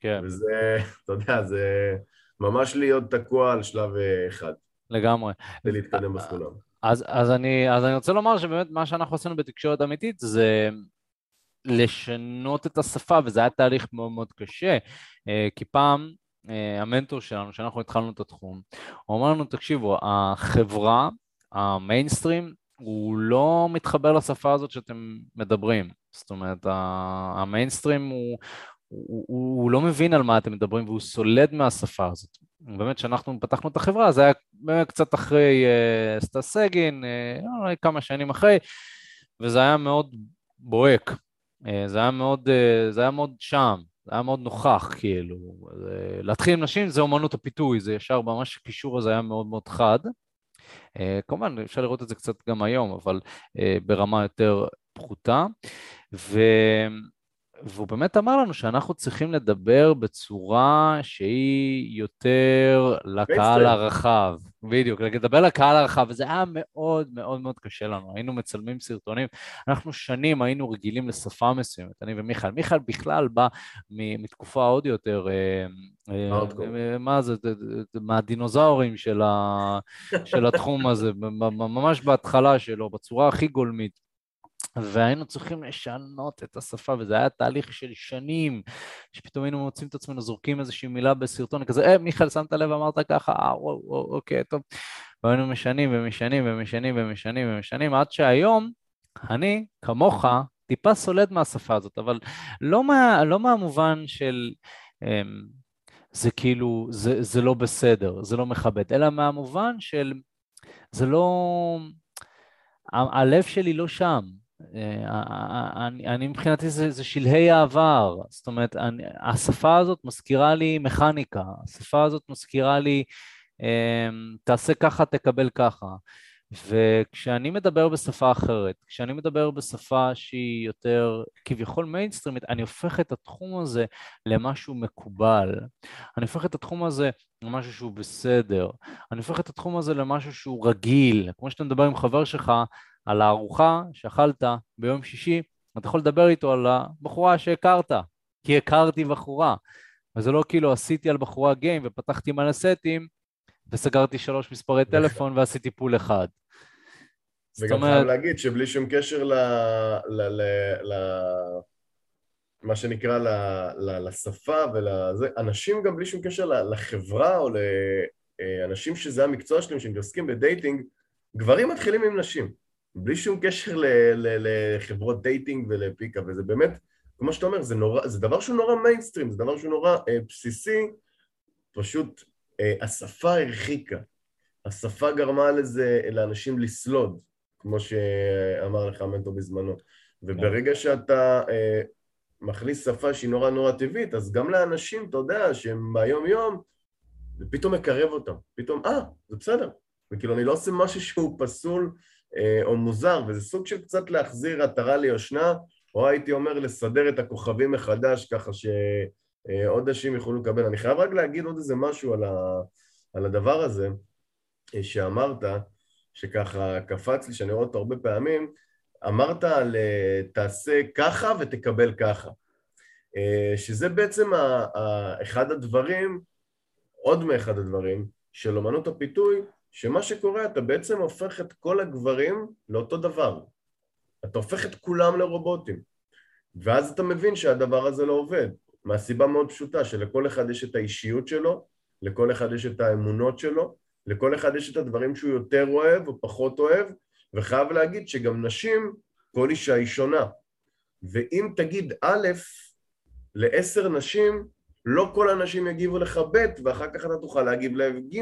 כן. וזה, אתה יודע, זה ממש להיות תקוע על שלב אה, אחד. לגמרי. כדי להתקדם בסולם. אז, אז, אני, אז אני רוצה לומר שבאמת מה שאנחנו עשינו בתקשורת אמיתית זה לשנות את השפה, וזה היה תהליך מאוד מאוד קשה, אה, כי פעם אה, המנטור שלנו, שאנחנו התחלנו את התחום, הוא אמר לנו, תקשיבו, החברה, המיינסטרים, הוא לא מתחבר לשפה הזאת שאתם מדברים. זאת אומרת, המיינסטרים הוא, הוא, הוא, הוא לא מבין על מה אתם מדברים והוא סולד מהשפה הזאת. באמת, כשאנחנו פתחנו את החברה, זה היה באמת קצת אחרי uh, סטס סגין, uh, כמה שנים אחרי, וזה היה מאוד בוהק. Uh, זה uh, זה היה מאוד שם, זה היה מאוד נוכח, כאילו. Uh, להתחיל עם נשים זה אומנות הפיתוי, זה ישר ממש הקישור הזה היה מאוד מאוד חד. אה, כמובן אפשר לראות את זה קצת גם היום, אבל אה, ברמה יותר פחותה. ו... והוא באמת אמר לנו שאנחנו צריכים לדבר בצורה שהיא יותר לקהל הרחב. בדיוק, לדבר לקהל הרחב, וזה היה מאוד מאוד מאוד קשה לנו. היינו מצלמים סרטונים, אנחנו שנים היינו רגילים לשפה מסוימת, אני ומיכאל. מיכאל בכלל בא מתקופה עוד יותר, אה, אה, מה זה, מהדינוזאורים של התחום הזה, ממש בהתחלה שלו, בצורה הכי גולמית. והיינו צריכים לשנות את השפה, וזה היה תהליך של שנים, שפתאום היינו מוצאים את עצמנו זורקים איזושהי מילה בסרטון, כזה, אה, מיכאל, שמת לב, אמרת ככה, אה, וואו, וואו, אוקיי, טוב. והיינו משנים ומשנים ומשנים ומשנים ומשנים, עד שהיום, אני, כמוך, טיפה סולד מהשפה הזאת, אבל לא, מה, לא מהמובן של... אמ, זה כאילו, זה, זה לא בסדר, זה לא מכבד, אלא מהמובן של, זה לא, הלב שלי לא שם. אה, אני, אני מבחינתי זה, זה שלהי העבר, זאת אומרת, אני, השפה הזאת מזכירה לי מכניקה, השפה הזאת מזכירה לי, אמ, תעשה ככה, תקבל ככה. וכשאני מדבר בשפה אחרת, כשאני מדבר בשפה שהיא יותר כביכול מיינסטרימית, אני הופך את התחום הזה למשהו מקובל. אני הופך את התחום הזה למשהו שהוא בסדר. אני הופך את התחום הזה למשהו שהוא רגיל. כמו שאתה מדבר עם חבר שלך על הארוחה שאכלת ביום שישי, אתה יכול לדבר איתו על הבחורה שהכרת, כי הכרתי בחורה. וזה לא כאילו עשיתי על בחורה גיים ופתחתי מלא סטים וסגרתי שלוש מספרי. טלפון ועשיתי פול אחד. וגם אומרת... חייב להגיד שבלי שום קשר ל... ל... ל... ל... מה שנקרא ל... ל... לשפה ולזה, אנשים גם בלי שום קשר לחברה או לאנשים שזה המקצוע שלהם שמתעסקים ב dating, גברים מתחילים עם נשים, בלי שום קשר ל... ל... לחברות dating ול pickup, וזה באמת, כמו שאתה אומר, זה, נורא, זה דבר שהוא נורא מיינסטרים, זה דבר שהוא נורא אה, בסיסי, פשוט אה, השפה הרחיקה, השפה גרמה לזה, לאנשים לסלוד, כמו שאמר לך המנטור בזמנו. וברגע שאתה אה, מכניס שפה שהיא נורא נורא טבעית, אז גם לאנשים, אתה יודע, שהם ביום יום, זה פתאום מקרב אותם. פתאום, אה, זה בסדר. וכאילו, אני לא עושה משהו שהוא פסול או מוזר, וזה סוג של קצת להחזיר עטרה ליושנה, או הייתי אומר לסדר את הכוכבים מחדש, ככה שעוד אנשים יוכלו לקבל. אני חייב רק להגיד עוד איזה משהו על, ה, על הדבר הזה אה, שאמרת, שככה קפץ לי, שאני רואה אותו הרבה פעמים, אמרת על אה, תעשה ככה ותקבל ככה. אה, שזה בעצם אחד הדברים, עוד מאחד הדברים, של אמנות הפיתוי, שמה שקורה, אתה בעצם הופך את כל הגברים לאותו דבר. אתה הופך את כולם לרובוטים. ואז אתה מבין שהדבר הזה לא עובד, מהסיבה מאוד פשוטה, שלכל אחד יש את האישיות שלו, לכל אחד יש את האמונות שלו, לכל אחד יש את הדברים שהוא יותר אוהב או פחות אוהב, וחייב להגיד שגם נשים, כל אישה היא שונה. ואם תגיד א' לעשר נשים, לא כל הנשים יגיבו לך ב', ואחר כך אתה תוכל להגיב להם ג'.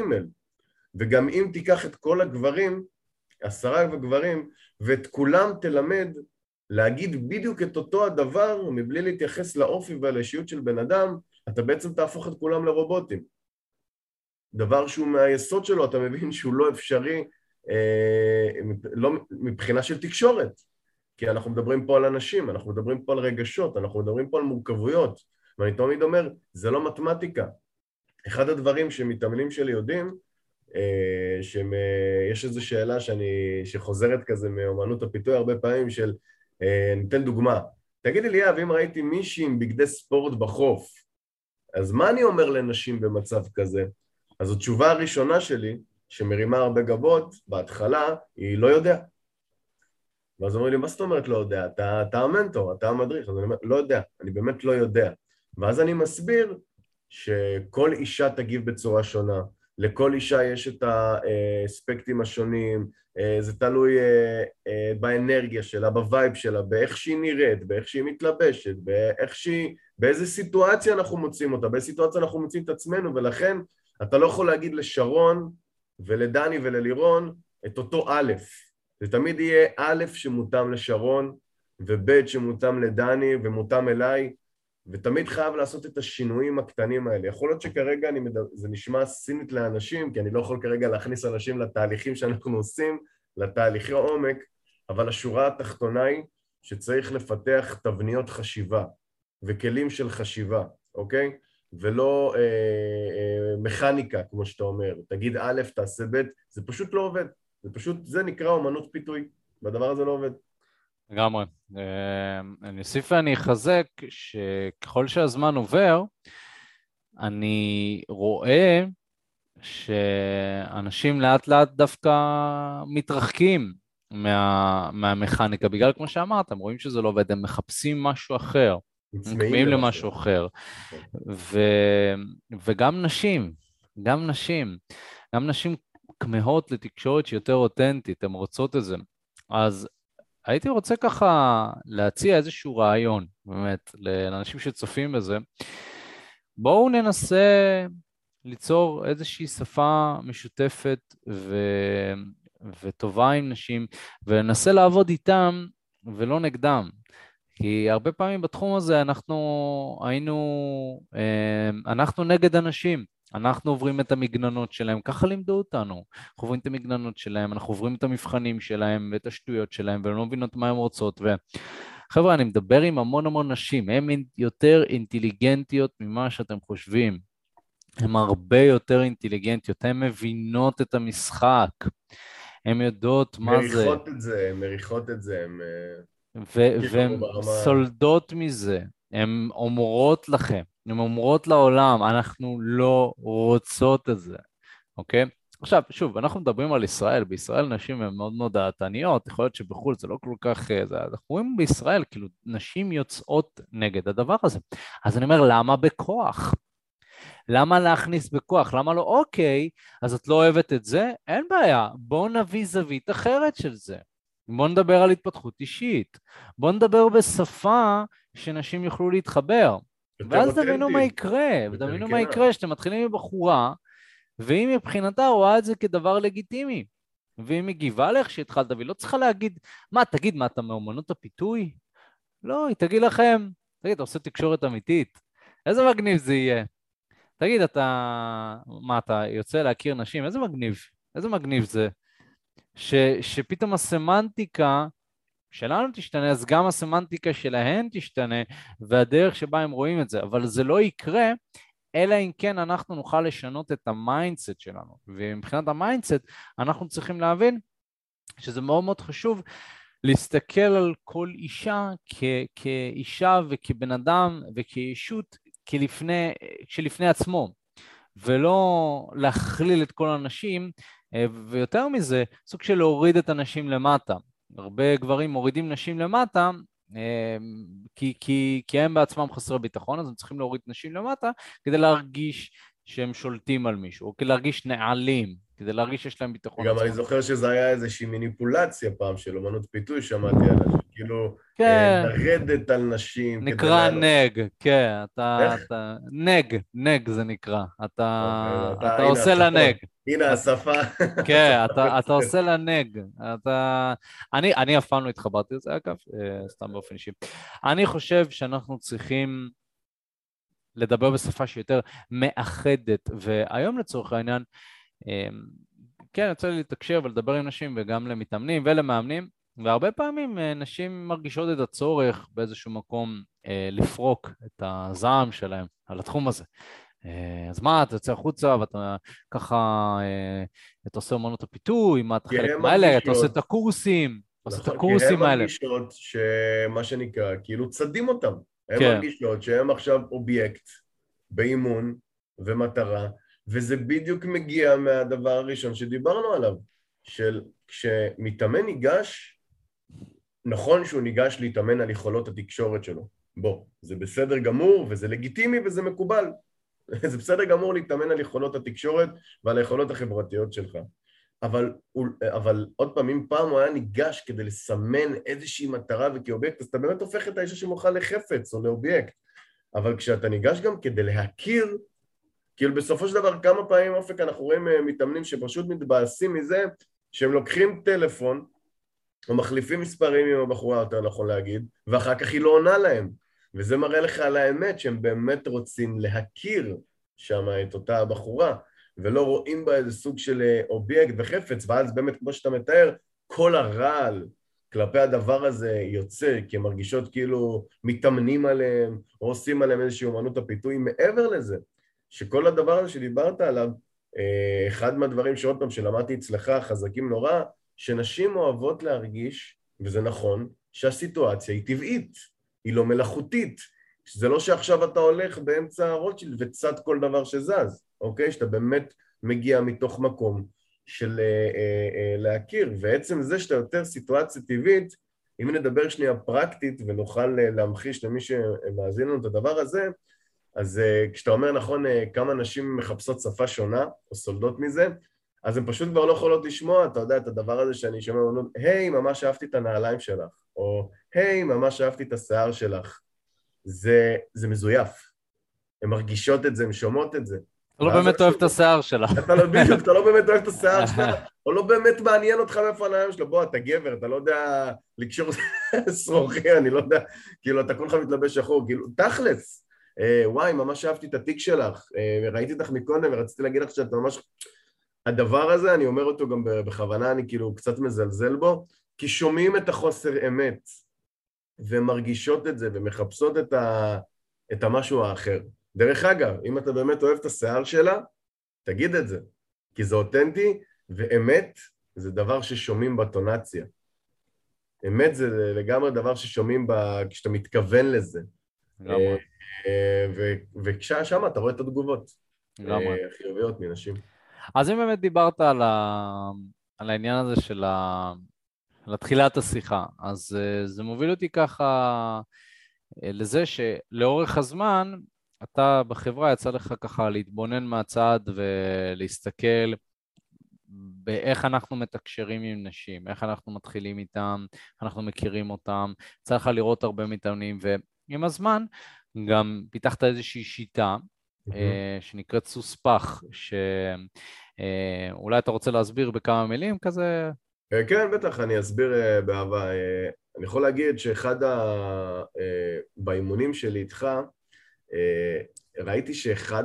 וגם אם תיקח את כל הגברים, עשרה גברים, ואת כולם תלמד להגיד בדיוק את אותו הדבר מבלי להתייחס לאופי ולאישיות של בן אדם, אתה בעצם תהפוך את כולם לרובוטים. דבר שהוא מהיסוד שלו, אתה מבין שהוא לא אפשרי אה, לא, מבחינה של תקשורת. כי אנחנו מדברים פה על אנשים, אנחנו מדברים פה על רגשות, אנחנו מדברים פה על מורכבויות. ואני תמיד אומר, זה לא מתמטיקה. אחד הדברים שמתאמנים שלי יודעים, שיש איזו שאלה שאני, שחוזרת כזה מאומנות הפיתוי הרבה פעמים של, אה, ניתן דוגמה, תגידי לי, אם ראיתי מישהי עם בגדי ספורט בחוף, אז מה אני אומר לנשים במצב כזה? אז התשובה הראשונה שלי, שמרימה הרבה גבות, בהתחלה, היא לא יודע. ואז אומרים לי, מה זאת אומרת לא יודע? אתה, אתה המנטור, אתה המדריך. אז אני אומר, לא יודע, אני באמת לא יודע. ואז אני מסביר שכל אישה תגיב בצורה שונה, לכל אישה יש את האספקטים השונים, אה, זה תלוי אה, אה, באנרגיה שלה, ב vibe שלה, באיך שהיא נראית, באיך שהיא מתלבשת, באיך שהיא, באיזה סיטואציה אנחנו מוצאים אותה, באיזה סיטואציה אנחנו מוצאים את עצמנו, ולכן אתה לא יכול להגיד לשרון ולדני וללירון את אותו א', זה תמיד יהיה א' שמותאם לשרון וב' שמותאם לדני ומותאם אליי ותמיד חייב לעשות את השינויים הקטנים האלה. יכול להיות שכרגע אני מדבר, זה נשמע סינית לאנשים, כי אני לא יכול כרגע להכניס אנשים לתהליכים שאנחנו עושים, לתהליכי עומק, אבל השורה התחתונה היא שצריך לפתח תבניות חשיבה וכלים של חשיבה, אוקיי? ולא אה, אה, מכניקה, כמו שאתה אומר. תגיד א', תעשה ב', זה פשוט לא עובד. זה פשוט, זה נקרא אומנות פיתוי, והדבר הזה לא עובד. לגמרי. אה, אני אוסיף ואני אחזק שככל שהזמן עובר, אני רואה שאנשים לאט לאט דווקא מתרחקים מה, מהמכניקה, בגלל כמו שאמרת, הם רואים שזה לא עובד, הם מחפשים משהו אחר, הם צמאים למשהו אחר. כן. ו, וגם נשים, גם נשים, גם נשים כמהות לתקשורת שהיא יותר אותנטית, הן רוצות את זה. אז הייתי רוצה ככה להציע איזשהו רעיון, באמת, לאנשים שצופים בזה. בואו ננסה ליצור איזושהי שפה משותפת ו... וטובה עם נשים, וננסה לעבוד איתם ולא נגדם. כי הרבה פעמים בתחום הזה אנחנו היינו, אה, אנחנו נגד אנשים. אנחנו עוברים את המגננות שלהם, ככה לימדו אותנו. אנחנו עוברים את המגננות שלהם, אנחנו עוברים את המבחנים שלהם ואת השטויות שלהם, ולא מבינות מה הן רוצות. וחבר'ה, אני מדבר עם המון המון נשים, הן יותר אינטליגנטיות ממה שאתם חושבים. הן הרבה יותר אינטליגנטיות, הן מבינות את המשחק, הן יודעות מה זה. מריחות את זה, הן מריחות את זה, הן... והן סולדות מזה, הן אומרות לכם, הן אומרות לעולם, אנחנו לא רוצות את זה, אוקיי? עכשיו, שוב, אנחנו מדברים על ישראל, בישראל נשים הן מאוד מאוד דעתניות, יכול להיות שבחו"ל זה לא כל כך... אה, זה, אנחנו רואים בישראל, כאילו, נשים יוצאות נגד הדבר הזה. אז אני אומר, למה בכוח? למה להכניס בכוח? למה לא, אוקיי, אז את לא אוהבת את זה? אין בעיה, בואו נביא זווית אחרת של זה. בואו נדבר על התפתחות אישית. בואו נדבר בשפה שנשים יוכלו להתחבר. ואז תבינו מה יקרה, ותבינו מה יקרה שאתם מתחילים עם בחורה, והיא מבחינתה רואה את זה כדבר לגיטימי. והיא מגיבה לאיך שהתחלת, והיא לא צריכה להגיד, מה, תגיד, מה, אתה מאומנות הפיתוי? לא, היא תגיד לכם, תגיד, אתה עושה תקשורת אמיתית? איזה מגניב זה יהיה. תגיד, אתה... מה, אתה יוצא להכיר נשים? איזה מגניב. איזה מגניב זה. ש, שפתאום הסמנטיקה שלנו תשתנה, אז גם הסמנטיקה שלהן תשתנה, והדרך שבה הם רואים את זה. אבל זה לא יקרה, אלא אם כן אנחנו נוכל לשנות את ה mindset שלנו. ומבחינת ה mindset, אנחנו צריכים להבין שזה מאוד מאוד חשוב להסתכל על כל אישה כ- כאישה וכבן אדם וכישות כלפני, שלפני עצמו, ולא להכליל את כל הנשים, אה, ויותר מזה, סוג של להוריד את הנשים למטה. הרבה גברים מורידים נשים למטה, אה, כי, כי, כי הם בעצמם חסרי ביטחון, אז הם צריכים להוריד נשים למטה כדי להרגיש שהם שולטים על מישהו, או כדי להרגיש נעלים, כדי להרגיש שיש להם ביטחון. גם אני זוכר שזה היה איזושהי מניפולציה פעם של אמנות פיתוי, שמעתי עליה, כאילו, כן. אה, לרדת על נשים. נקרא נג, כן, אתה, אתה... נג, נג זה נקרא. אתה, אוקיי, אתה, אתה עושה לנג. הנה השפה. כן, אתה, אתה עושה לנג. אתה... אני, אני אף פעם לא התחברתי לזה, אגב, אה, סתם באופן אישי. אני חושב שאנחנו צריכים לדבר בשפה שיותר מאחדת, והיום לצורך העניין, אמ, כן, יוצא לי לתקשר ולדבר עם נשים וגם למתאמנים ולמאמנים, והרבה פעמים אה, נשים מרגישות את הצורך באיזשהו מקום אה, לפרוק את הזעם שלהם על התחום הזה. אה, אז מה, אתה יוצא החוצה ואתה ככה, אתה עושה אמנות הפיתוי, מה אתה חלק מהאלה, אתה עושה את הקורסים, אתה עושה את נכון, הקורסים האלה. כי הן מרגישות שמה שנקרא, כאילו צדים אותם. הן כן. מרגישות שהן עכשיו אובייקט באימון ומטרה, וזה בדיוק מגיע מהדבר הראשון שדיברנו עליו, של כשמתאמן ניגש, נכון שהוא ניגש להתאמן על יכולות התקשורת שלו. בוא, זה בסדר גמור וזה לגיטימי וזה מקובל. זה בסדר גמור להתאמן על יכולות התקשורת ועל היכולות החברתיות שלך. אבל, אבל עוד פעם, אם פעם הוא היה ניגש כדי לסמן איזושהי מטרה וכאובייקט, אז אתה באמת הופך את האיש שמוכל לחפץ או לאובייקט. אבל כשאתה ניגש גם כדי להכיר, כאילו בסופו של דבר כמה פעמים אופק אנחנו רואים אה, מתאמנים שפשוט מתבאסים מזה שהם לוקחים טלפון או מחליפים מספרים עם הבחורה, יותר נכון להגיד, ואחר כך היא לא עונה להם. וזה מראה לך על האמת שהם באמת רוצים להכיר שם את אותה הבחורה, ולא רואים בה איזה סוג של אה, אובייקט וחפץ, ואז באמת, כמו שאתה מתאר, כל הרעל כלפי הדבר הזה יוצא, כי הן מרגישות כאילו מתאמנים עליהם, או עושים עליהם איזושהי אומנות הפיתוי. מעבר לזה, שכל הדבר הזה שדיברת עליו, אה, אחד מהדברים שעוד פעם שלמדתי אצלך, חזקים נורא, שנשים אוהבות להרגיש, וזה נכון, שהסיטואציה היא טבעית, היא לא מלאכותית. זה לא שעכשיו אתה הולך באמצע הרוטשילד וצד כל דבר שזז, אוקיי? שאתה באמת מגיע מתוך מקום של אה, אה, אה, להכיר, ועצם זה שאתה יותר סיטואציה טבעית, אם נדבר שנייה פרקטית ונוכל אה, להמחיש למי שמאזין לנו את הדבר הזה, אז אה, כשאתה אומר נכון אה, כמה נשים מחפשות שפה שונה או סולדות מזה, אז הן פשוט כבר לא יכולות לשמוע, אתה יודע, את הדבר הזה שאני שומע, אומרים, היי, ממש אהבתי את הנעליים שלך, או היי, ממש אהבתי את השיער שלך. זה, זה מזויף. הן מרגישות את זה, הן שומעות את זה. אתה לא באמת אוהב את השיער שלה. אתה לא, בדיוק, אתה לא באמת אוהב את השיער שלה, או לא באמת מעניין אותך מאיפה הנעליים שלה. בוא, אתה גבר, אתה לא יודע לקשור שרוכי, אני לא יודע, כאילו, אתה כולך מתלבש שחור, כאילו, תכלס. אה, וואי, ממש אהבתי את התיק שלך, אה, ראיתי אותך מקודם ורציתי להגיד לך שאת ממש... הדבר הזה, אני אומר אותו גם בכוונה, אני כאילו קצת מזלזל בו, כי שומעים את החוסר אמת, ומרגישות את זה, ומחפשות את, ה... את המשהו האחר. דרך אגב, אם אתה באמת אוהב את השיער שלה, תגיד את זה, כי זה אותנטי, ואמת זה דבר ששומעים בטונציה. אמת זה לגמרי דבר ששומעים ב... כשאתה מתכוון לזה. לגמרי. אה, ושם אתה רואה את התגובות. לגמרי. החיוביות אה, מנשים. אז אם באמת דיברת על, ה... על העניין הזה של ה... על תחילת השיחה, אז uh, זה מוביל אותי ככה uh, לזה שלאורך הזמן, אתה בחברה יצא לך ככה להתבונן מהצד ולהסתכל באיך אנחנו מתקשרים עם נשים, איך אנחנו מתחילים איתם, אנחנו מכירים אותם, יצא לך לראות הרבה מתאמנים, ועם הזמן גם פיתחת איזושהי שיטה mm-hmm. שנקראת סוס פח, שאולי אתה רוצה להסביר בכמה מילים כזה? אה, כן, בטח, אני אסביר באהבה. אני יכול להגיד שאחד ה... באימונים שלי איתך, ראיתי שאחד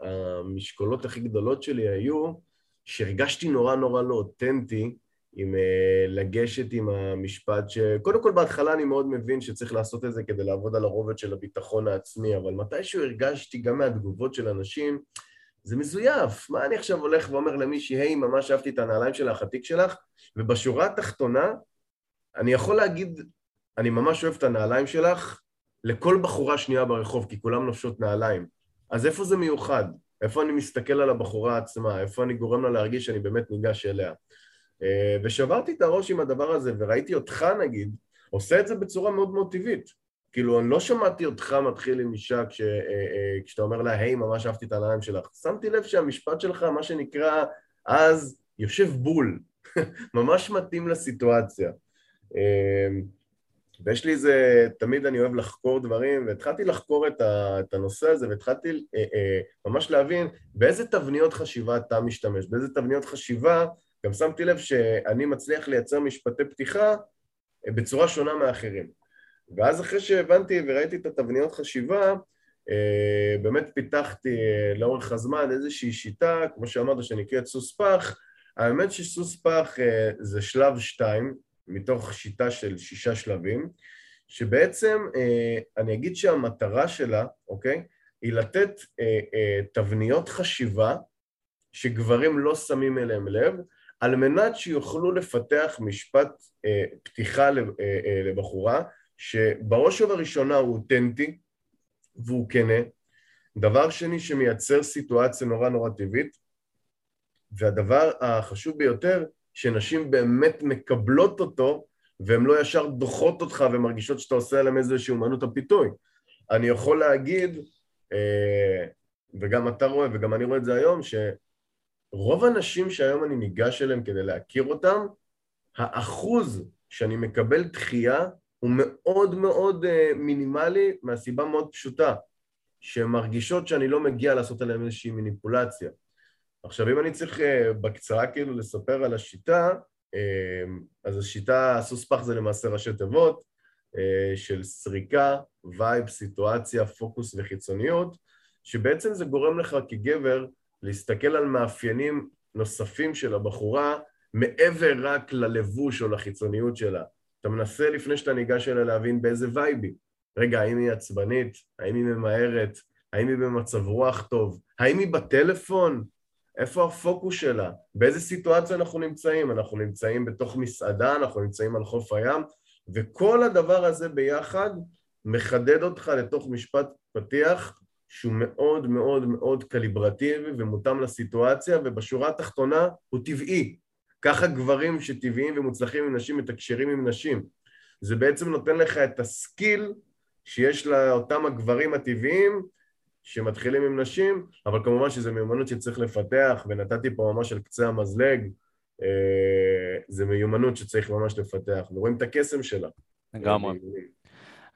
המשקולות הכי גדולות שלי היו שהרגשתי נורא נורא לא אותנטי עם uh, לגשת עם המשפט שקודם כל בהתחלה אני מאוד מבין שצריך לעשות את זה כדי לעבוד על הרובד של הביטחון העצמי, אבל מתישהו הרגשתי גם מהתגובות של אנשים, זה מזויף. מה אני עכשיו הולך ואומר למישהי, היי, ממש אהבתי את הנעליים שלך, התיק שלך, ובשורה התחתונה, אני יכול להגיד, אני ממש אוהב את הנעליים שלך לכל בחורה שנייה ברחוב, כי כולם נופשות נעליים. אז איפה זה מיוחד? איפה אני מסתכל על הבחורה עצמה? איפה אני גורם לה להרגיש שאני באמת ניגש אליה? אה, ושברתי את הראש עם הדבר הזה, וראיתי אותך נגיד, עושה את זה בצורה מאוד מאוד טבעית. כאילו, אני לא שמעתי אותך מתחיל עם אישה כש, אה, אה, כשאתה אומר לה, היי, ממש אהבתי את העיניים שלך. שמתי לב שהמשפט שלך, מה שנקרא, אז יושב בול. ממש מתאים לסיטואציה. ויש לי איזה, תמיד אני אוהב לחקור דברים, והתחלתי לחקור את, ה, את הנושא הזה, והתחלתי אה, אה, ממש להבין באיזה תבניות חשיבה אתה משתמש, באיזה תבניות חשיבה גם שמתי לב שאני מצליח לייצר משפטי פתיחה אה, בצורה שונה מאחרים. ואז אחרי שהבנתי וראיתי את התבניות חשיבה, אה, באמת פיתחתי אה, לאורך הזמן איזושהי שיטה, כמו שאמרת, שנקראת סוס פח. האמת שסוס פח זה שלב שתיים, מתוך שיטה של שישה שלבים, שבעצם אני אגיד שהמטרה שלה, אוקיי, היא לתת תבניות חשיבה שגברים לא שמים אליהם לב, על מנת שיוכלו לפתח משפט אה, פתיחה אה, אה, לבחורה, שבראש ובראשונה הוא אותנטי והוא כנה, דבר שני שמייצר סיטואציה נורא נורא טבעית, והדבר החשוב ביותר, שנשים באמת מקבלות אותו והן לא ישר דוחות אותך ומרגישות שאתה עושה עליהן איזושהי אומנות הפיתוי. אני יכול להגיד, אה, וגם אתה רואה וגם אני רואה את זה היום, ש... רוב האנשים שהיום אני ניגש אליהם כדי להכיר אותם, האחוז שאני מקבל דחייה הוא מאוד מאוד uh, מינימלי מהסיבה מאוד פשוטה, שהן מרגישות שאני לא מגיע לעשות עליהן איזושהי מניפולציה. עכשיו, אם אני צריך אה, בקצרה כאילו לספר על השיטה, אה, אז השיטה, סוספ"ח זה למעשה ראשי תיבות אה, של סריקה, vibe, סיטואציה, פוקוס וחיצוניות, שבעצם זה גורם לך כגבר להסתכל על מאפיינים נוספים של הבחורה מעבר רק ללבוש או לחיצוניות שלה. אתה מנסה לפני שאתה ניגש אליה להבין באיזה vibe. רגע, האם היא עצבנית? האם היא ממהרת? האם היא במצב רוח טוב? האם היא בטלפון? איפה הפוקוס שלה? באיזה סיטואציה אנחנו נמצאים? אנחנו נמצאים בתוך מסעדה, אנחנו נמצאים על חוף הים, וכל הדבר הזה ביחד מחדד אותך לתוך משפט פתיח שהוא מאוד מאוד מאוד קליברטיבי ומותאם לסיטואציה, ובשורה התחתונה הוא טבעי. ככה גברים שטבעיים ומוצלחים עם נשים מתקשרים עם נשים. זה בעצם נותן לך את הסקיל שיש לאותם הגברים הטבעיים שמתחילים עם נשים, אבל כמובן שזו מיומנות שצריך לפתח, ונתתי פה ממש על קצה המזלג, אה, זה מיומנות שצריך ממש לפתח, ורואים את הקסם שלה. לגמרי,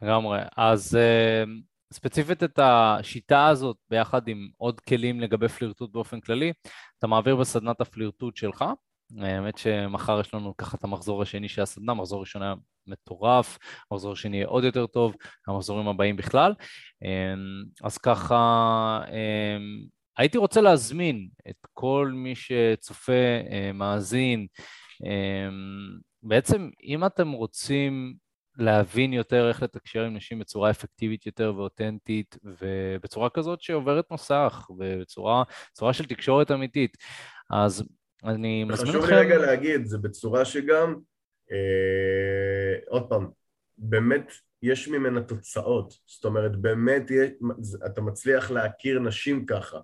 לגמרי. אז אה, ספציפית את השיטה הזאת, ביחד עם עוד כלים לגבי פלירטוט באופן כללי, אתה מעביר בסדנת הפלירטוט שלך. האמת שמחר יש לנו ככה את המחזור השני של הסדנה, מחזור ראשון היה מטורף, המחזור השני יהיה עוד יותר טוב, המחזורים הבאים בכלל. אמ, אז ככה, אמ, הייתי רוצה להזמין את כל מי שצופה, אה, מאזין, אמ, בעצם אם אתם רוצים להבין יותר איך לתקשר עם נשים בצורה אפקטיבית יותר ואותנטית ובצורה כזאת שעוברת מסך ובצורה של תקשורת אמיתית. אז אני מזמין אתכם... חשוב לי רגע להגיד, זה בצורה שגם, אה, עוד פעם, באמת יש ממנה תוצאות. זאת אומרת, באמת יש, אתה מצליח להכיר נשים ככה,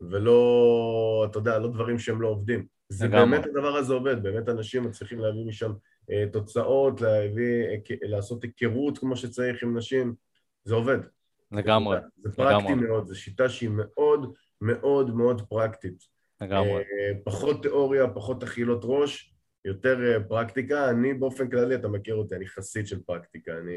ולא, אתה יודע, לא דברים שהם לא עובדים. זה באמת הדבר הזה עובד, באמת אנשים מצליחים להביא משם תוצאות, להביא, לעשות היכרות כמו שצריך עם נשים, זה עובד. לגמרי. זה פרקטי לגמרי. מאוד, זו שיטה שהיא מאוד מאוד מאוד פרקטית. לגמרי. אה, פחות תיאוריה, פחות אכילות ראש, יותר אה, פרקטיקה. אני באופן כללי, אתה מכיר אותי, אני חסיד של פרקטיקה, אני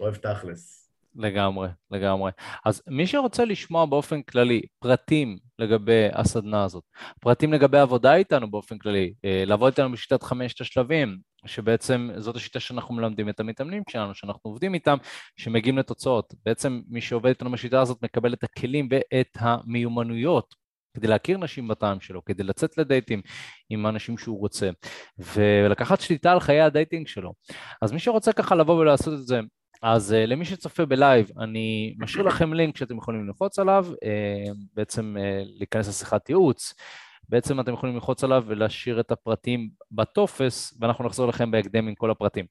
אוהב תכלס. לגמרי, לגמרי. אז מי שרוצה לשמוע באופן כללי פרטים לגבי הסדנה הזאת, פרטים לגבי עבודה איתנו באופן כללי, אה, לעבוד איתנו בשיטת חמשת השלבים, שבעצם זאת השיטה שאנחנו מלמדים את המתאמנים שלנו, שאנחנו עובדים איתם, שמגיעים לתוצאות. בעצם מי שעובד איתנו בשיטה הזאת מקבל את הכלים ואת המיומנויות כדי להכיר נשים בטעם שלו, כדי לצאת לדייטים עם האנשים שהוא רוצה, ולקחת שליטה על חיי ה dating שלו. אז מי שרוצה ככה לבוא ולעשות את זה, אז אה, למי שצופה בלייב, אני משאיר לכם לינק שאתם יכולים ללחוץ עליו, uh, בעצם אה, להיכנס לשיחת ייעוץ. בעצם אתם יכולים ללחוץ עליו ולהשאיר את הפרטים בטופס, ואנחנו נחזור לכם בהקדם עם כל הפרטים.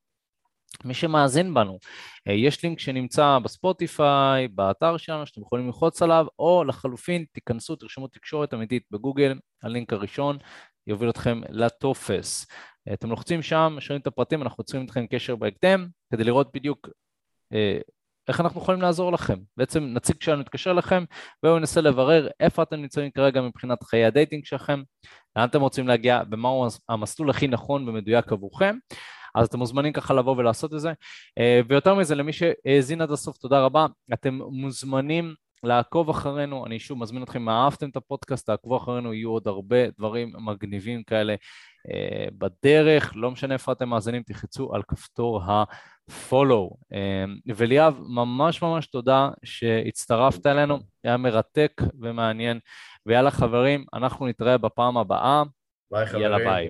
מי שמאזין בנו, אה, יש לינק שנמצא בספוטיפיי, באתר שלנו, שאתם יכולים ללחוץ עליו, או לחלופין, תיכנסו, תרשמו תקשורת אמיתית בגוגל, הלינק הראשון יוביל אתכם לטופס. אתם לוחצים שם, שואלים את הפרטים, אנחנו יוצרים איתכם קשר בהקדם, כדי לראות בדיוק איך אנחנו יכולים לעזור לכם. בעצם נציג שלנו יתקשר לכם, והוא ינסה לברר איפה אתם נמצאים כרגע מבחינת חיי ה dating שלכם, לאן אתם רוצים להגיע, ומהו המסלול הכי נכון ומדויק עבורכם. אז אתם מוזמנים ככה לבוא ולעשות את זה. אה, ויותר מזה, למי שהאזין עד הסוף, תודה רבה. אתם מוזמנים לעקוב אחרינו, אני שוב מזמין אתכם, אם אהבתם את הפודקאסט, תעקבו אחרינו, יהיו עוד הרבה דברים מגניבים כאלה אה, בדרך, לא משנה איפה אתם מאזינים, תלחצו על כפתור ה-follow. אה, וליאב, ממש ממש תודה שהצטרפת אלינו, היה מרתק ומעניין. ויאללה חברים, אנחנו נתראה בפעם הבאה. ביי חברים, יאללה ביי.